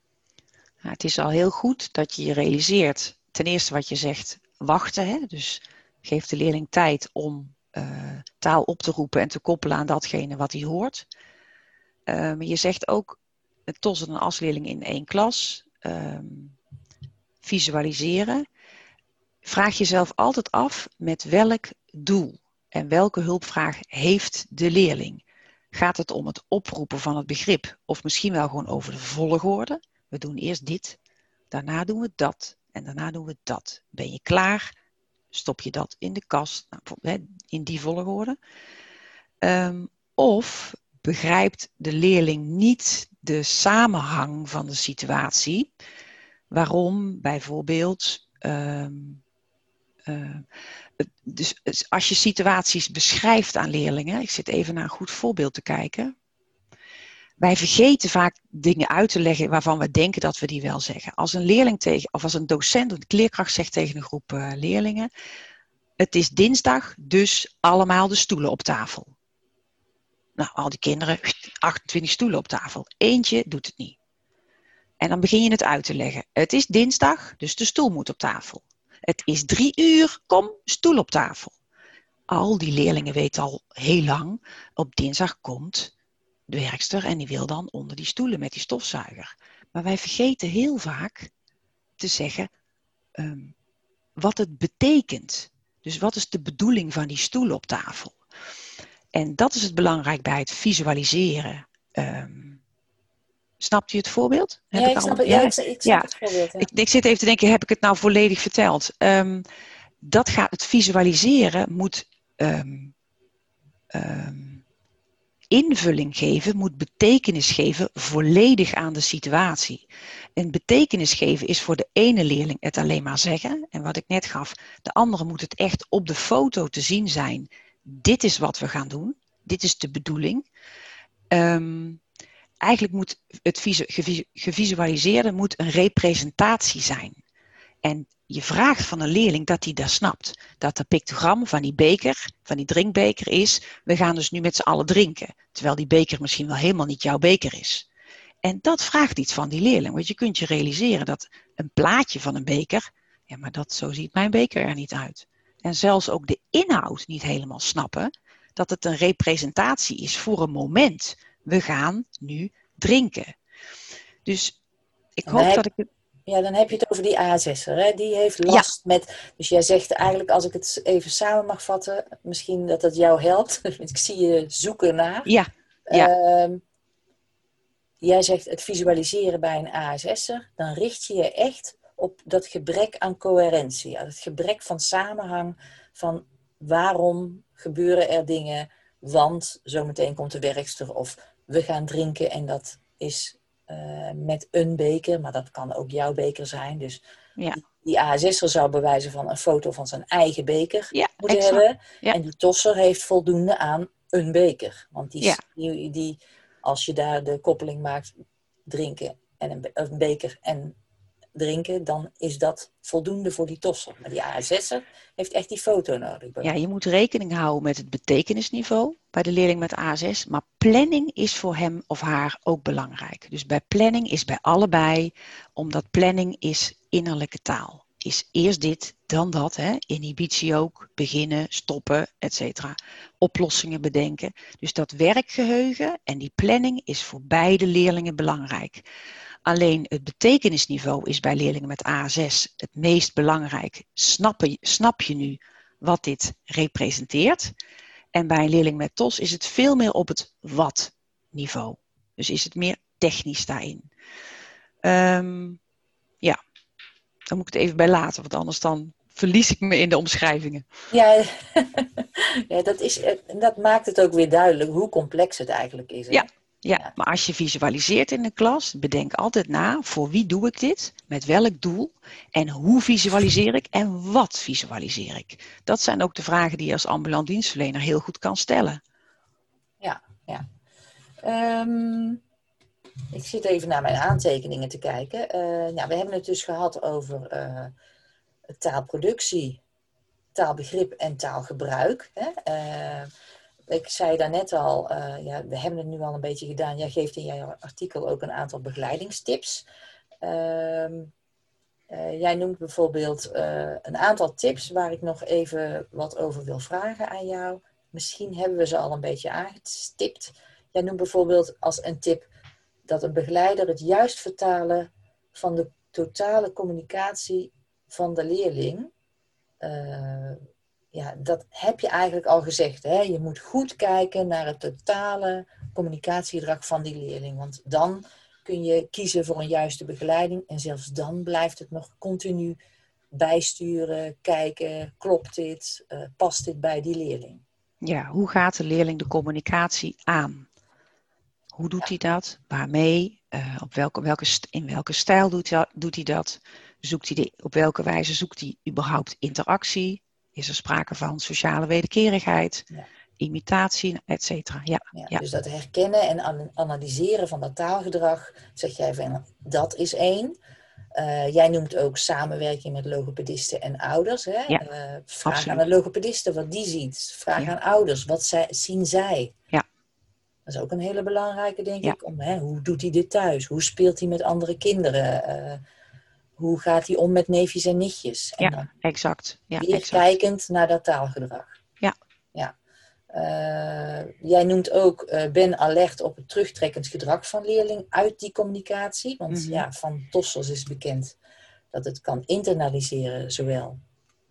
Het is al heel goed dat je je realiseert, ten eerste wat je zegt, wachten. Hè? Dus geef de leerling tijd om uh, taal op te roepen en te koppelen aan datgene wat hij hoort. Maar je zegt ook, en een AS-leerling in één klas. Ehm, visualiseren, vraag jezelf altijd af met welk doel en welke hulpvraag heeft de leerling. Gaat het om het oproepen van het begrip of misschien wel gewoon over de volgorde? We doen eerst dit, daarna doen we dat en daarna doen we dat. Ben je klaar? Stop je dat in de kast, nou, in die volgorde. Um, of begrijpt de leerling niet de samenhang van de situatie waarom bijvoorbeeld. Uh, uh, dus als je situaties beschrijft aan leerlingen, ik zit even naar een goed voorbeeld te kijken. Wij vergeten vaak dingen uit te leggen waarvan we denken dat we die wel zeggen. Als een leerling tegen, of als een docent een leerkracht zegt tegen een groep uh, leerlingen: Het is dinsdag, dus allemaal de stoelen op tafel. Nou, al die kinderen, 28 stoelen op tafel. Eentje doet het niet. En dan begin je het uit te leggen. Het is dinsdag, dus de stoel moet op tafel. Het is drie uur, kom, stoel op tafel. Al die leerlingen weten al heel lang, op dinsdag komt de werkster en die wil dan onder die stoelen met die stofzuiger. Maar wij vergeten heel vaak te zeggen um, wat het betekent. Dus wat is de bedoeling van die stoel op tafel? En dat is het belangrijk bij het visualiseren. Um, Snapt u het voorbeeld? Heb ja, ik, snap, het, ja, ik, ik snap het voorbeeld. Ja. Ik, ik, zit even te denken, heb ik het nou volledig verteld? Um, dat gaat, het visualiseren moet um, invulling geven, moet betekenis geven volledig aan de situatie. En betekenis geven is voor de ene leerling het alleen maar zeggen. En wat ik net gaf, de andere moet het echt op de foto te zien zijn. Dit is wat we gaan doen. Dit is de bedoeling. Um, eigenlijk moet het gevisualiseerde moet een representatie zijn. En je vraagt van een leerling dat hij dat snapt. Dat de pictogram van die beker, van die drinkbeker is, we gaan dus nu met z'n allen drinken. Terwijl die beker misschien wel helemaal niet jouw beker is. En dat vraagt iets van die leerling. Want je kunt je realiseren dat een plaatje van een beker, ja maar dat, zo ziet mijn beker er niet uit. En zelfs ook de inhoud niet helemaal snappen, dat het een representatie is voor een moment. We gaan nu drinken. Dus ik hoop dat ik het ja, dan heb je het over die A6er. Die heeft last met. Dus jij zegt eigenlijk, als ik het even samen mag vatten, misschien dat dat jou helpt. ik zie je zoeken naar. Ja. ja. Ehm, jij zegt het visualiseren bij een ASS'er, dan richt je je echt op dat gebrek aan coherentie. Het gebrek van samenhang van waarom gebeuren er dingen, want zometeen komt de werkster of we gaan drinken en dat is uh, met een beker, maar dat kan ook jouw beker zijn. Dus ja. die, ASS'er zou bewijzen van een foto van zijn eigen beker ja, moeten hebben. En die tosser heeft voldoende aan een beker. Want die, die, die, als je daar de koppeling maakt, drinken en een, een beker en drinken, dan is dat voldoende voor die tosser. Maar die ASS'er heeft echt die foto nodig. Ja, je moet rekening houden met het betekenisniveau bij de leerling met ASS, maar planning is voor hem of haar ook belangrijk. Dus bij planning is bij allebei, omdat planning is innerlijke taal. Is eerst dit, dan dat. Hè? Inhibitie ook, beginnen, stoppen, etc. Oplossingen bedenken. Dus dat werkgeheugen en die planning is voor beide leerlingen belangrijk. Alleen het betekenisniveau is bij leerlingen met A6 het meest belangrijk. Snap je, snap je nu wat dit representeert? En bij een leerling met TOS is het veel meer op het wat-niveau. Dus is het meer technisch daarin. Ehm, ja, dan moet ik het even bij laten, want anders dan verlies ik me in de omschrijvingen. Ja, ja dat, is, dat maakt het ook weer duidelijk hoe complex het eigenlijk is. Hè? Ja, ja, maar als je visualiseert in de klas, bedenk altijd na, voor wie doe ik dit, met welk doel en hoe visualiseer ik en wat visualiseer ik. Dat zijn ook de vragen die je als ambulant dienstverlener heel goed kan stellen. Ja, ja. Ehm, ik zit even naar mijn aantekeningen te kijken. Uh, nou, we hebben het dus gehad over uh, taalproductie, taalbegrip en taalgebruik. Hè? Uh, ik zei daarnet al, uh, ja, we hebben het nu al een beetje gedaan. Jij geeft in jouw artikel ook een aantal begeleidingstips. Uh, uh, jij noemt bijvoorbeeld eh, een aantal tips waar ik nog even wat over wil vragen aan jou. Misschien hebben we ze al een beetje aangestipt. Jij noemt bijvoorbeeld als een tip dat een begeleider het juist vertalen van de totale communicatie van de leerling ja, dat heb je eigenlijk al gezegd. Hè? Je moet goed kijken naar het totale communicatiegedrag van die leerling. Want dan kun je kiezen voor een juiste begeleiding. En zelfs dan blijft het nog continu bijsturen, kijken, klopt dit, uh, past dit bij die leerling. Ja, hoe gaat de leerling de communicatie aan? Hoe doet hij dat? Waarmee? Uh, op welke, welke, in welke stijl doet hij, doet hij dat? Zoekt hij de, op welke wijze zoekt hij überhaupt interactie? Is er sprake van sociale wederkerigheid, imitatie, et cetera. Ja, ja, Dus dat herkennen en analyseren van dat taalgedrag, zeg jij van dat is één. Uh, jij noemt ook samenwerking met logopedisten en ouders. Hè? Ja, uh, vraag aan de logopedisten wat die ziet. Vraag aan ouders, wat zij, zien zij? Ja. Dat is ook een hele belangrijke, denk ik. Om, hè, hoe doet hij dit thuis? Hoe speelt hij met andere kinderen? Uh, hoe gaat hij om met neefjes en nichtjes? En ja, exact. Ja, weer exact. kijkend naar dat taalgedrag. Ja. ja. Uh, jij noemt ook, uh, ben alert op het terugtrekkend gedrag van leerling uit die communicatie. Want mm -hmm. ja, van Tossels is bekend dat het kan internaliseren zowel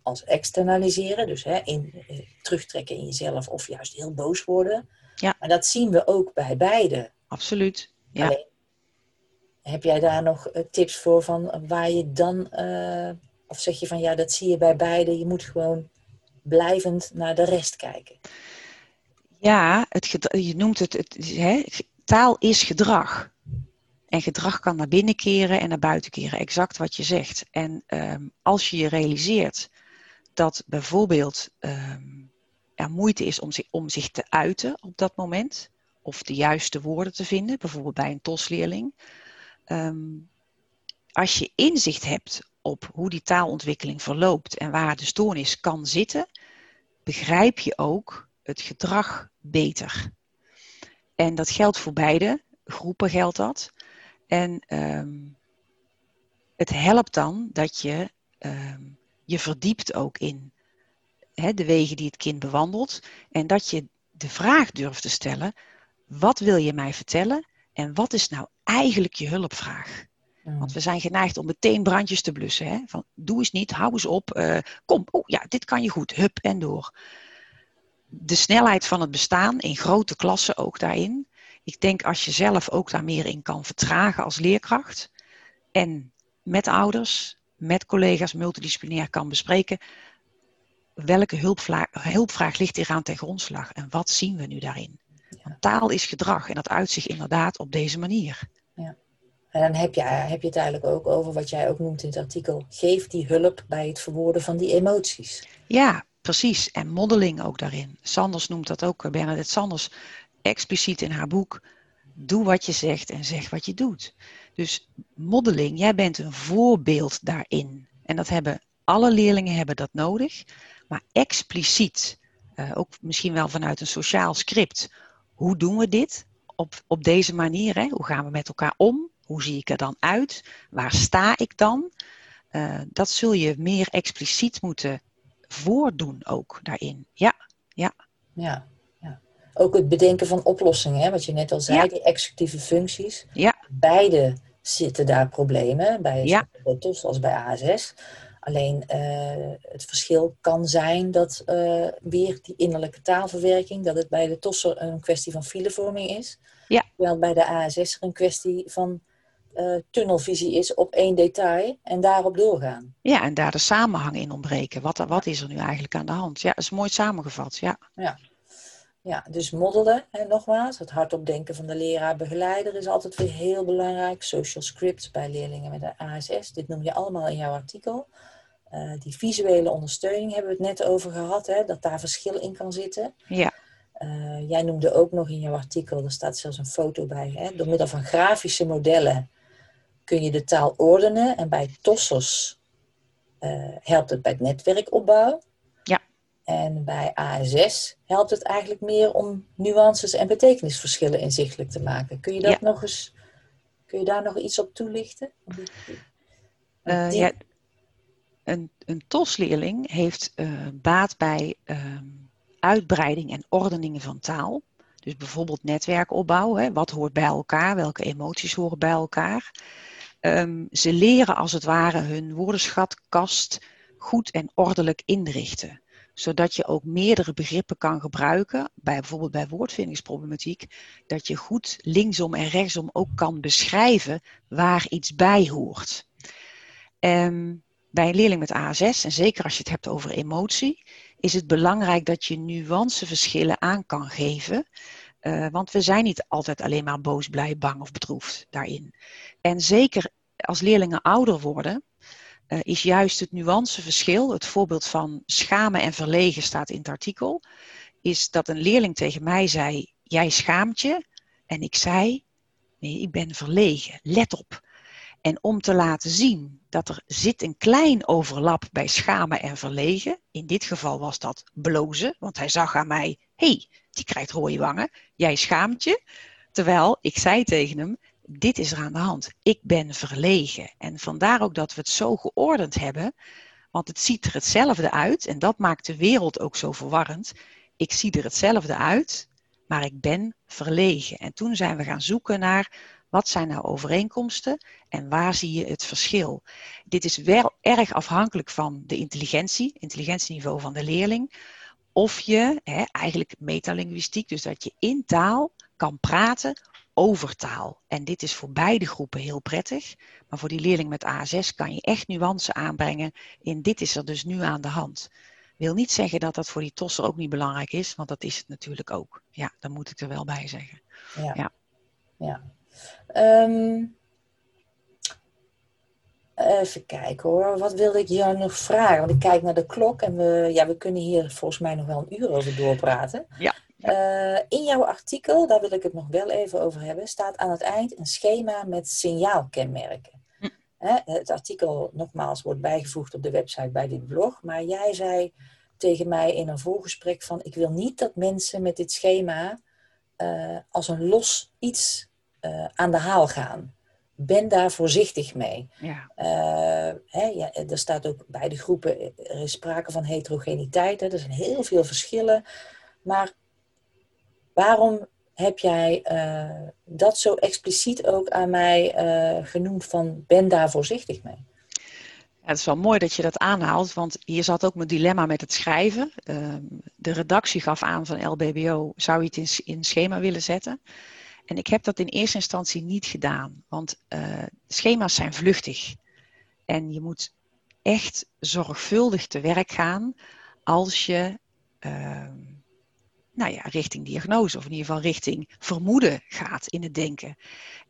als externaliseren. Dus hè, in, uh, terugtrekken in jezelf of juist heel boos worden. Ja. Maar dat zien we ook bij beide. Absoluut. Ja. Alleen, heb jij daar nog uh, tips voor van waar je dan, uh, of zeg je van ja, dat zie je bij beide, je moet gewoon blijvend naar de rest kijken? Ja, het, je noemt het, het taal is gedrag. En gedrag kan naar binnen keren en naar buiten keren, exact wat je zegt. En um, als je je realiseert dat bijvoorbeeld um, er moeite is om om zich te uiten op dat moment, of de juiste woorden te vinden, bijvoorbeeld bij een TOS-leerling. Ehm, als je inzicht hebt op hoe die taalontwikkeling verloopt en waar de stoornis kan zitten, begrijp je ook het gedrag beter. En dat geldt voor beide groepen geldt dat. En ehm, het helpt dan dat je ehm, je verdiept ook in de wegen die het kind bewandelt. En dat je de vraag durft te stellen, wat wil je mij vertellen? En wat is nou eigenlijk je hulpvraag? Want we zijn geneigd om meteen brandjes te blussen. Hè? Van, doe eens niet, hou eens op, uh, kom, oh ja, dit kan je goed, hup en door. De snelheid van het bestaan, in grote klassen ook daarin. Ik denk als je zelf ook daar meer in kan vertragen als leerkracht. En met ouders, met collega's multidisciplinair kan bespreken. Welke hulpvraag, hulpvraag ligt hier aan ten grondslag en wat zien we nu daarin? Taal is gedrag en dat uitzicht inderdaad op deze manier. Ja. En dan heb je, heb je het eigenlijk ook over wat jij ook noemt in het artikel. Geef die hulp bij het verwoorden van die emoties. Ja, precies. En modeling ook daarin. Sanders noemt dat ook, Bernadette Sanders, expliciet in haar boek. Doe wat je zegt en zeg wat je doet. Dus modeling, jij bent een voorbeeld daarin. En dat hebben alle leerlingen hebben dat nodig. Maar expliciet, uh, ook misschien wel vanuit een sociaal script. Hoe doen we dit op, op deze manier? Hè? Hoe gaan we met elkaar om? Hoe zie ik er dan uit? Waar sta ik dan? Uh, dat zul je meer expliciet moeten voordoen ook daarin. Ja, ja. Ja, ja. Ook het bedenken van oplossingen, hè? wat je net al zei, ja. die executieve functies. Ja. Beide zitten daar problemen, bij ja. TOS als bij ASS. Alleen uh, het verschil kan zijn dat uh, weer die innerlijke taalverwerking, dat het bij de TOSser een kwestie van filevorming is. Ja. Terwijl bij de ASS er een kwestie van uh, tunnelvisie is op één detail en daarop doorgaan. Ja, en daar de samenhang in ontbreken. Wat, wat is er nu eigenlijk aan de hand? Ja, dat is mooi samengevat, ja. Ja, ja dus moddelen, hè, nogmaals, het hardop denken van de leraar-begeleider is altijd weer heel belangrijk. Social scripts bij leerlingen met de ASS, dit noem je allemaal in jouw artikel. Uh, die visuele ondersteuning hebben we het net over gehad, hè, dat daar verschil in kan zitten. Ja. Uh, jij noemde ook nog in jouw artikel, er staat zelfs een foto bij, hè, door middel van grafische modellen kun je de taal ordenen. En bij tossers uh, helpt het bij het netwerkopbouw. Ja. En bij ASS helpt het eigenlijk meer om nuances en betekenisverschillen inzichtelijk te maken. Kun je dat ja. nog eens, kun je daar nog iets op toelichten? Die... ja, een, een TOS-leerling heeft uh, baat bij ehm, uitbreiding en ordening van taal. Dus bijvoorbeeld netwerkopbouw. Hè? Wat hoort bij elkaar? Welke emoties horen bij elkaar? Um, ze leren als het ware hun woordenschatkast goed en ordelijk inrichten. Zodat je ook meerdere begrippen kan gebruiken, bij, bijvoorbeeld bij woordvindingsproblematiek, dat je goed linksom en rechtsom ook kan beschrijven waar iets bij hoort. Um, bij een leerling met ASS, en zeker als je het hebt over emotie, is het belangrijk dat je nuanceverschillen aan kan geven. Uh, want we zijn niet altijd alleen maar boos, blij, bang of bedroefd daarin. En zeker als leerlingen ouder worden, uh, is juist het nuanceverschil, het voorbeeld van schamen en verlegen staat in het artikel, is dat een leerling tegen mij zei, jij schaamt je. En ik zei, nee, ik ben verlegen, let op. En om te laten zien dat er zit een klein overlap bij schamen en verlegen. In dit geval was dat blozen, want hij zag aan mij, hey, die krijgt rode wangen, jij schaamt je. Terwijl ik zei tegen hem, dit is er aan de hand. Ik ben verlegen. En vandaar ook dat we het zo geordend hebben, want het ziet er hetzelfde uit en dat maakt de wereld ook zo verwarrend. Ik zie er hetzelfde uit, maar ik ben verlegen. En toen zijn we gaan zoeken naar wat zijn nou overeenkomsten en waar zie je het verschil? Dit is wel erg afhankelijk van de intelligentie, intelligentieniveau van de leerling. Of je, hè, eigenlijk metalinguïstiek, dus dat je in taal kan praten over taal. En dit is voor beide groepen heel prettig. Maar voor die leerling met ASS kan je echt nuance aanbrengen in dit is er dus nu aan de hand. Wil niet zeggen dat dat voor die tosser ook niet belangrijk is, want dat is het natuurlijk ook. Ja, daar moet ik er wel bij zeggen. Ja. ja. ja. Um, even kijken hoor, wat wilde ik jou nog vragen? Want ik kijk naar de klok en we, ja, we kunnen hier volgens mij nog wel een uur over doorpraten. Ja. Eh, in jouw artikel, daar wil ik het nog wel even over hebben, staat aan het eind een schema met signaalkenmerken. Hm. het artikel, nogmaals, wordt bijgevoegd op de website bij dit blog. Maar jij zei tegen mij in een voorgesprek van... ik wil niet dat mensen met dit schema uh, als een los iets uh, aan de haal gaan. Ben daar voorzichtig mee. Ja. Uh, hè, ja, er staat ook bij de groepen, er is sprake van heterogeniteit. Hè, er zijn heel veel verschillen. Maar waarom heb jij dat zo expliciet ook aan mij genoemd van ben daar voorzichtig mee? het is wel mooi dat je dat aanhaalt, want hier zat ook mijn dilemma met het schrijven. Ehm, de redactie gaf aan van LBBO, zou je het in, in schema willen zetten? En ik heb dat in eerste instantie niet gedaan, want uh, schema's zijn vluchtig. En je moet echt zorgvuldig te werk gaan als je ehm, nou ja, richting diagnose of in ieder geval richting vermoeden gaat in het denken.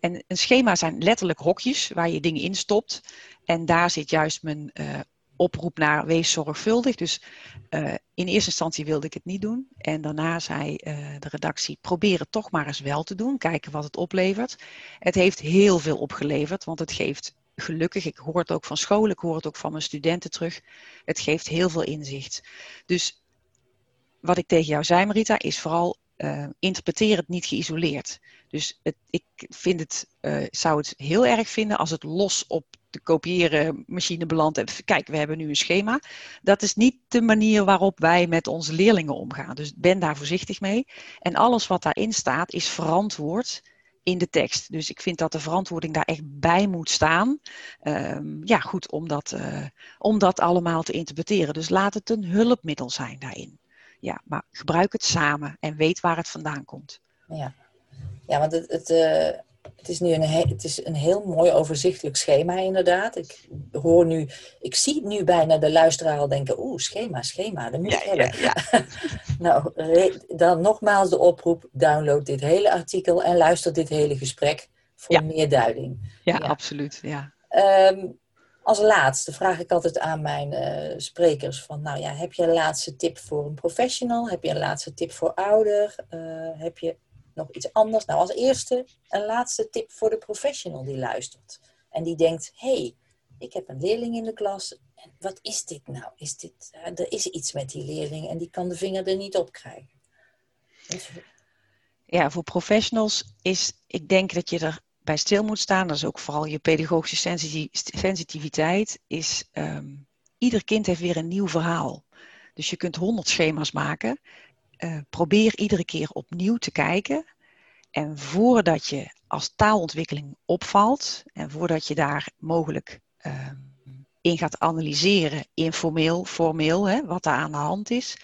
En een schema zijn letterlijk hokjes waar je dingen in stopt. En daar zit juist mijn uh, oproep naar wees zorgvuldig. Dus uh, in eerste instantie wilde ik het niet doen. En daarna zei uh, de redactie, probeer het toch maar eens wel te doen. Kijken wat het oplevert. Het heeft heel veel opgeleverd, want het geeft gelukkig, ik hoor het ook van scholen, ik hoor het ook van mijn studenten terug. Het geeft heel veel inzicht. Dus wat ik tegen jou zei, Marita, is vooral uh, interpreteer het niet geïsoleerd. Dus het, ik vind het, zou het heel erg vinden als het los op de kopiëren machine belandt. Kijk, we hebben nu een schema. Dat is niet de manier waarop wij met onze leerlingen omgaan. Dus ben daar voorzichtig mee. En alles wat daarin staat is verantwoord in de tekst. Dus ik vind dat de verantwoording daar echt bij moet staan. Um, ja, goed, om dat, uh, om dat allemaal te interpreteren. Dus laat het een hulpmiddel zijn daarin. Ja, maar gebruik het samen en weet waar het vandaan komt. Ja, ja want het, het, uh, het is nu een, het is een heel mooi overzichtelijk schema inderdaad. Ik hoor nu, ik zie nu bijna de luisteraar al denken, oeh, schema, schema, dat moet ik hebben. Ja, ja. nou, dan nogmaals de oproep, download dit hele artikel en luister dit hele gesprek voor meer duiding. Ja, absoluut. Ja. Um, als laatste vraag ik altijd aan mijn uh, sprekers van, nou ja, heb je een laatste tip voor een professional? Heb je een laatste tip voor ouder? Uh, heb je nog iets anders? Nou, als eerste een laatste tip voor de professional die luistert. En die denkt, hey, ik heb een leerling in de klas. Wat is dit nou? Is dit, uh, er is iets met die leerling en die kan de vinger er niet op krijgen. Dus... Ja, voor professionals is, ik denk dat je er bij stil moet staan, dat is ook vooral je pedagogische sensitiviteit, is um, ieder kind heeft weer een nieuw verhaal. Dus je kunt honderd schema's maken. Uh, probeer iedere keer opnieuw te kijken. En voordat je als taalontwikkeling opvalt en voordat je daar mogelijk uh, in gaat analyseren, informeel, formeel, hè, wat daar aan de hand is,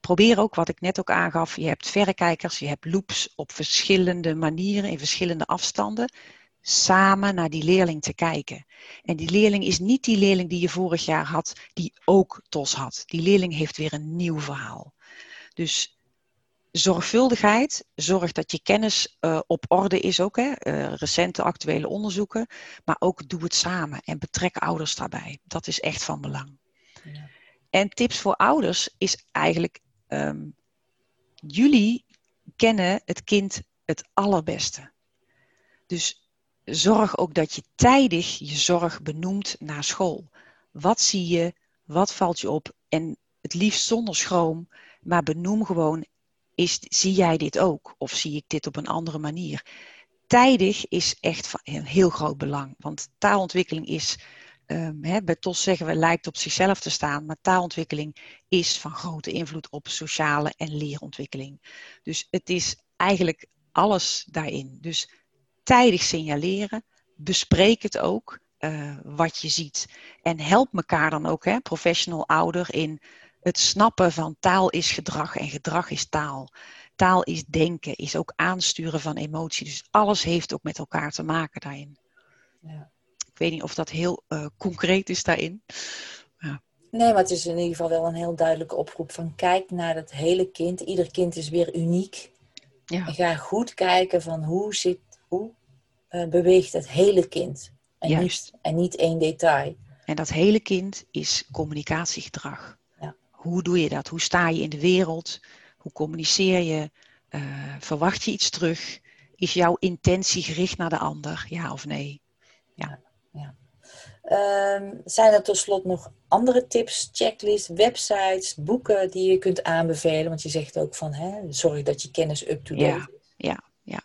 probeer ook wat ik net ook aangaf. Je hebt verrekijkers, je hebt loops op verschillende manieren, in verschillende afstanden. Samen naar die leerling te kijken. En die leerling is niet die leerling die je vorig jaar had, die ook TOS had. Die leerling heeft weer een nieuw verhaal. Dus zorgvuldigheid, zorg dat je kennis uh, op orde is ook, hè, uh, recente actuele onderzoeken, maar ook doe het samen en betrek ouders daarbij. Dat is echt van belang. Ja. En tips voor ouders is eigenlijk um, jullie kennen het kind het allerbeste. Dus zorg ook dat je tijdig je zorg benoemt naar school. Wat zie je? Wat valt je op? En het liefst zonder schroom, maar benoem gewoon: is, zie jij dit ook? Of zie ik dit op een andere manier? Tijdig is echt van een heel groot belang, want taalontwikkeling is Um, hè, bij TOS zeggen we lijkt op zichzelf te staan, maar taalontwikkeling is van grote invloed op sociale en leerontwikkeling. Dus het is eigenlijk alles daarin. Dus tijdig signaleren, bespreek het ook, uh, wat je ziet. En help elkaar dan ook, hè, professional ouder, in het snappen van taal is gedrag en gedrag is taal. Taal is denken, is ook aansturen van emotie. Dus alles heeft ook met elkaar te maken daarin. Ja weet niet of dat heel uh, concreet is daarin. Ja. Nee, maar het is in ieder geval wel een heel duidelijke oproep van kijk naar het hele kind. Ieder kind is weer uniek. Ja. En ga goed kijken van hoe, zit, hoe uh, beweegt het hele kind. En Juist. Niet, en niet één detail. En dat hele kind is communicatiegedrag. Hoe doe je dat? Hoe sta je in de wereld? Hoe communiceer je? Uh, verwacht je iets terug? Is jouw intentie gericht naar de ander? Ja of nee? Ja. ja. Um, zijn er tot slot nog andere tips, checklists, websites, boeken die je kunt aanbevelen? Want je zegt ook van, hè, zorg dat je kennis up-to-date ja, is. Ja, ja.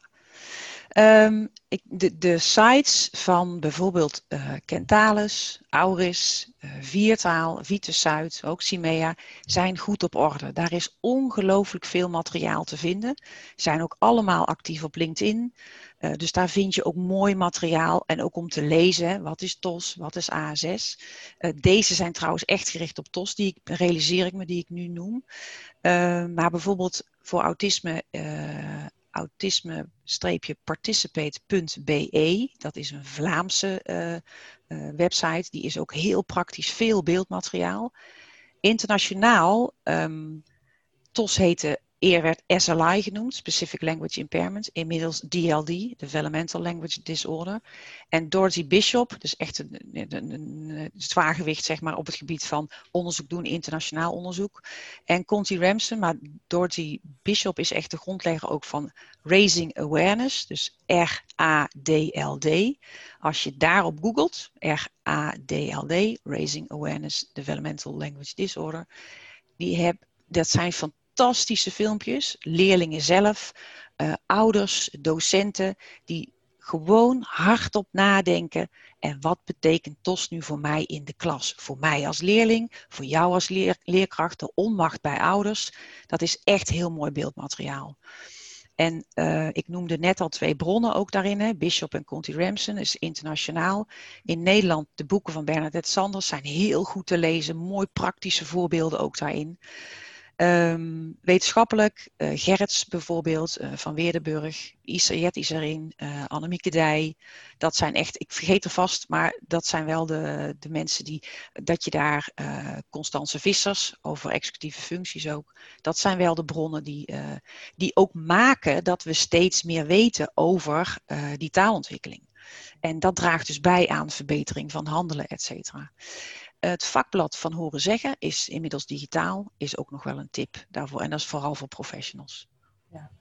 Um, ik, de, de, sites van bijvoorbeeld uh, Kentalis, Auris, uh, Viertaal, Vitus Zuid, ook Cimea, zijn goed op orde. Daar is ongelooflijk veel materiaal te vinden. Zijn ook allemaal actief op LinkedIn. Uh, dus daar vind je ook mooi materiaal en ook om te lezen. Wat is TOS, wat is ASS? deze zijn trouwens echt gericht op TOS, die ik, realiseer ik me, die ik nu noem. maar bijvoorbeeld voor autisme autisme-participate.be. Dat is een Vlaamse uh, uh, website. Die is ook heel praktisch, veel beeldmateriaal. Internationaal, um, TOS heette Eer werd SLI genoemd, Specific Language Impairment, inmiddels DLD, Developmental Language Disorder. En Dorothy Bishop, dus echt een, een, een, zwaargewicht zeg maar, op het gebied van onderzoek doen, internationaal onderzoek. En Conti Ramsden, maar Dorothy Bishop is echt de grondlegger ook van Raising Awareness, dus R-A-D-L-D. Als je daarop googelt, R-A-D-L-D, Raising Awareness Developmental Language Disorder, die heb, dat zijn van fantastische filmpjes. Leerlingen zelf, uh, ouders, docenten, die gewoon hardop nadenken. En wat betekent TOS nu voor mij in de klas? Voor mij als leerling, voor jou als leer leerkracht, de onmacht bij ouders. Dat is echt heel mooi beeldmateriaal. En uh, ik noemde net al twee bronnen ook daarin. Hè. Bishop en Conti Ramson is internationaal. In Nederland, de boeken van Bernadette Sanders zijn heel goed te lezen. Mooi praktische voorbeelden ook daarin. Um, wetenschappelijk, uh, Gerrits bijvoorbeeld, uh, van Weerdenburg, Isayet is erin, uh, Annemieke Dij. Dat zijn echt, ik vergeet er vast, maar dat zijn wel de, de mensen die, dat je daar, Constance Vissers, over executieve functies ook, dat zijn wel de bronnen die, die ook maken dat we steeds meer weten over die taalontwikkeling. En dat draagt dus bij aan verbetering van handelen, et cetera. Het vakblad van Horen Zeggen is inmiddels digitaal, is ook nog wel een tip daarvoor. En dat is vooral voor professionals. Ja.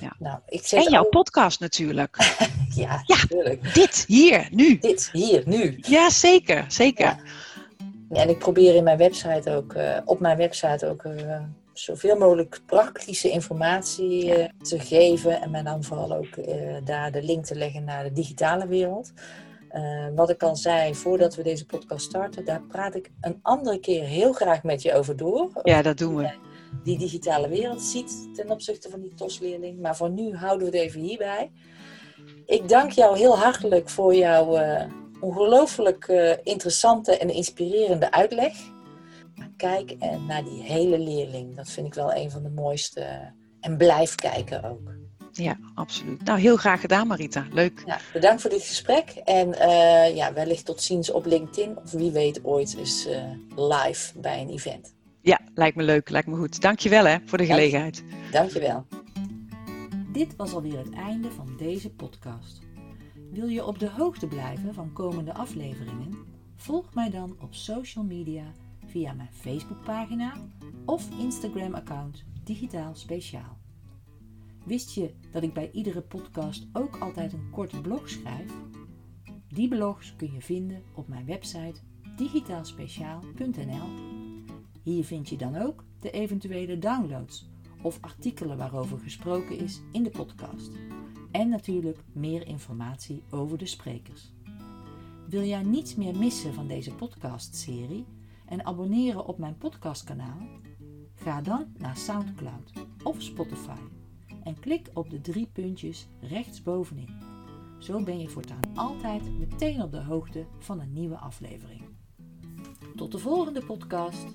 Ja. Nou, ik zet en jouw podcast natuurlijk. ja, ja, natuurlijk. Dit, hier, nu. Dit, hier, nu. Ja, zeker, zeker. Ja. en ik probeer in mijn website ook, uh, op mijn website ook uh, zoveel mogelijk praktische informatie uh, te geven. En dan vooral ook daar de link te leggen naar de digitale wereld. Uh, wat ik al zei voordat we deze podcast starten, daar praat ik een andere keer heel graag met je over door. Ja, dat doen we. Die digitale wereld ziet ten opzichte van die TOS-leerling. Maar voor nu houden we het even hierbij. Ik dank jou heel hartelijk voor jouw uh, ongelooflijk uh, interessante en inspirerende uitleg. Kijk naar die hele leerling. Dat vind ik wel een van de mooiste. En blijf kijken ook. Ja, absoluut. Nou, heel graag gedaan, Marita. Leuk. Ja, bedankt voor dit gesprek. En uh, ja, wellicht tot ziens op LinkedIn. Of wie weet ooit eens uh, live bij een event. Ja, lijkt me leuk. Lijkt me goed. Dankjewel hè, voor de gelegenheid. Dankjewel. Dit was alweer het einde van deze podcast. Wil je op de hoogte blijven van komende afleveringen? Volg mij dan op social media via mijn Facebookpagina of Instagram-account Digitaal Speciaal. Wist je dat ik bij iedere podcast ook altijd een korte blog schrijf? Die blogs kun je vinden op mijn website digitaalspeciaal.nl. Hier vind je dan ook de eventuele downloads of artikelen waarover gesproken is in de podcast. En natuurlijk meer informatie over de sprekers. Wil jij niets meer missen van deze podcastserie en abonneren op mijn podcastkanaal? Ga dan naar SoundCloud of Spotify en klik op de drie puntjes rechtsbovenin. Zo ben je voortaan altijd meteen op de hoogte van een nieuwe aflevering. Tot de volgende podcast.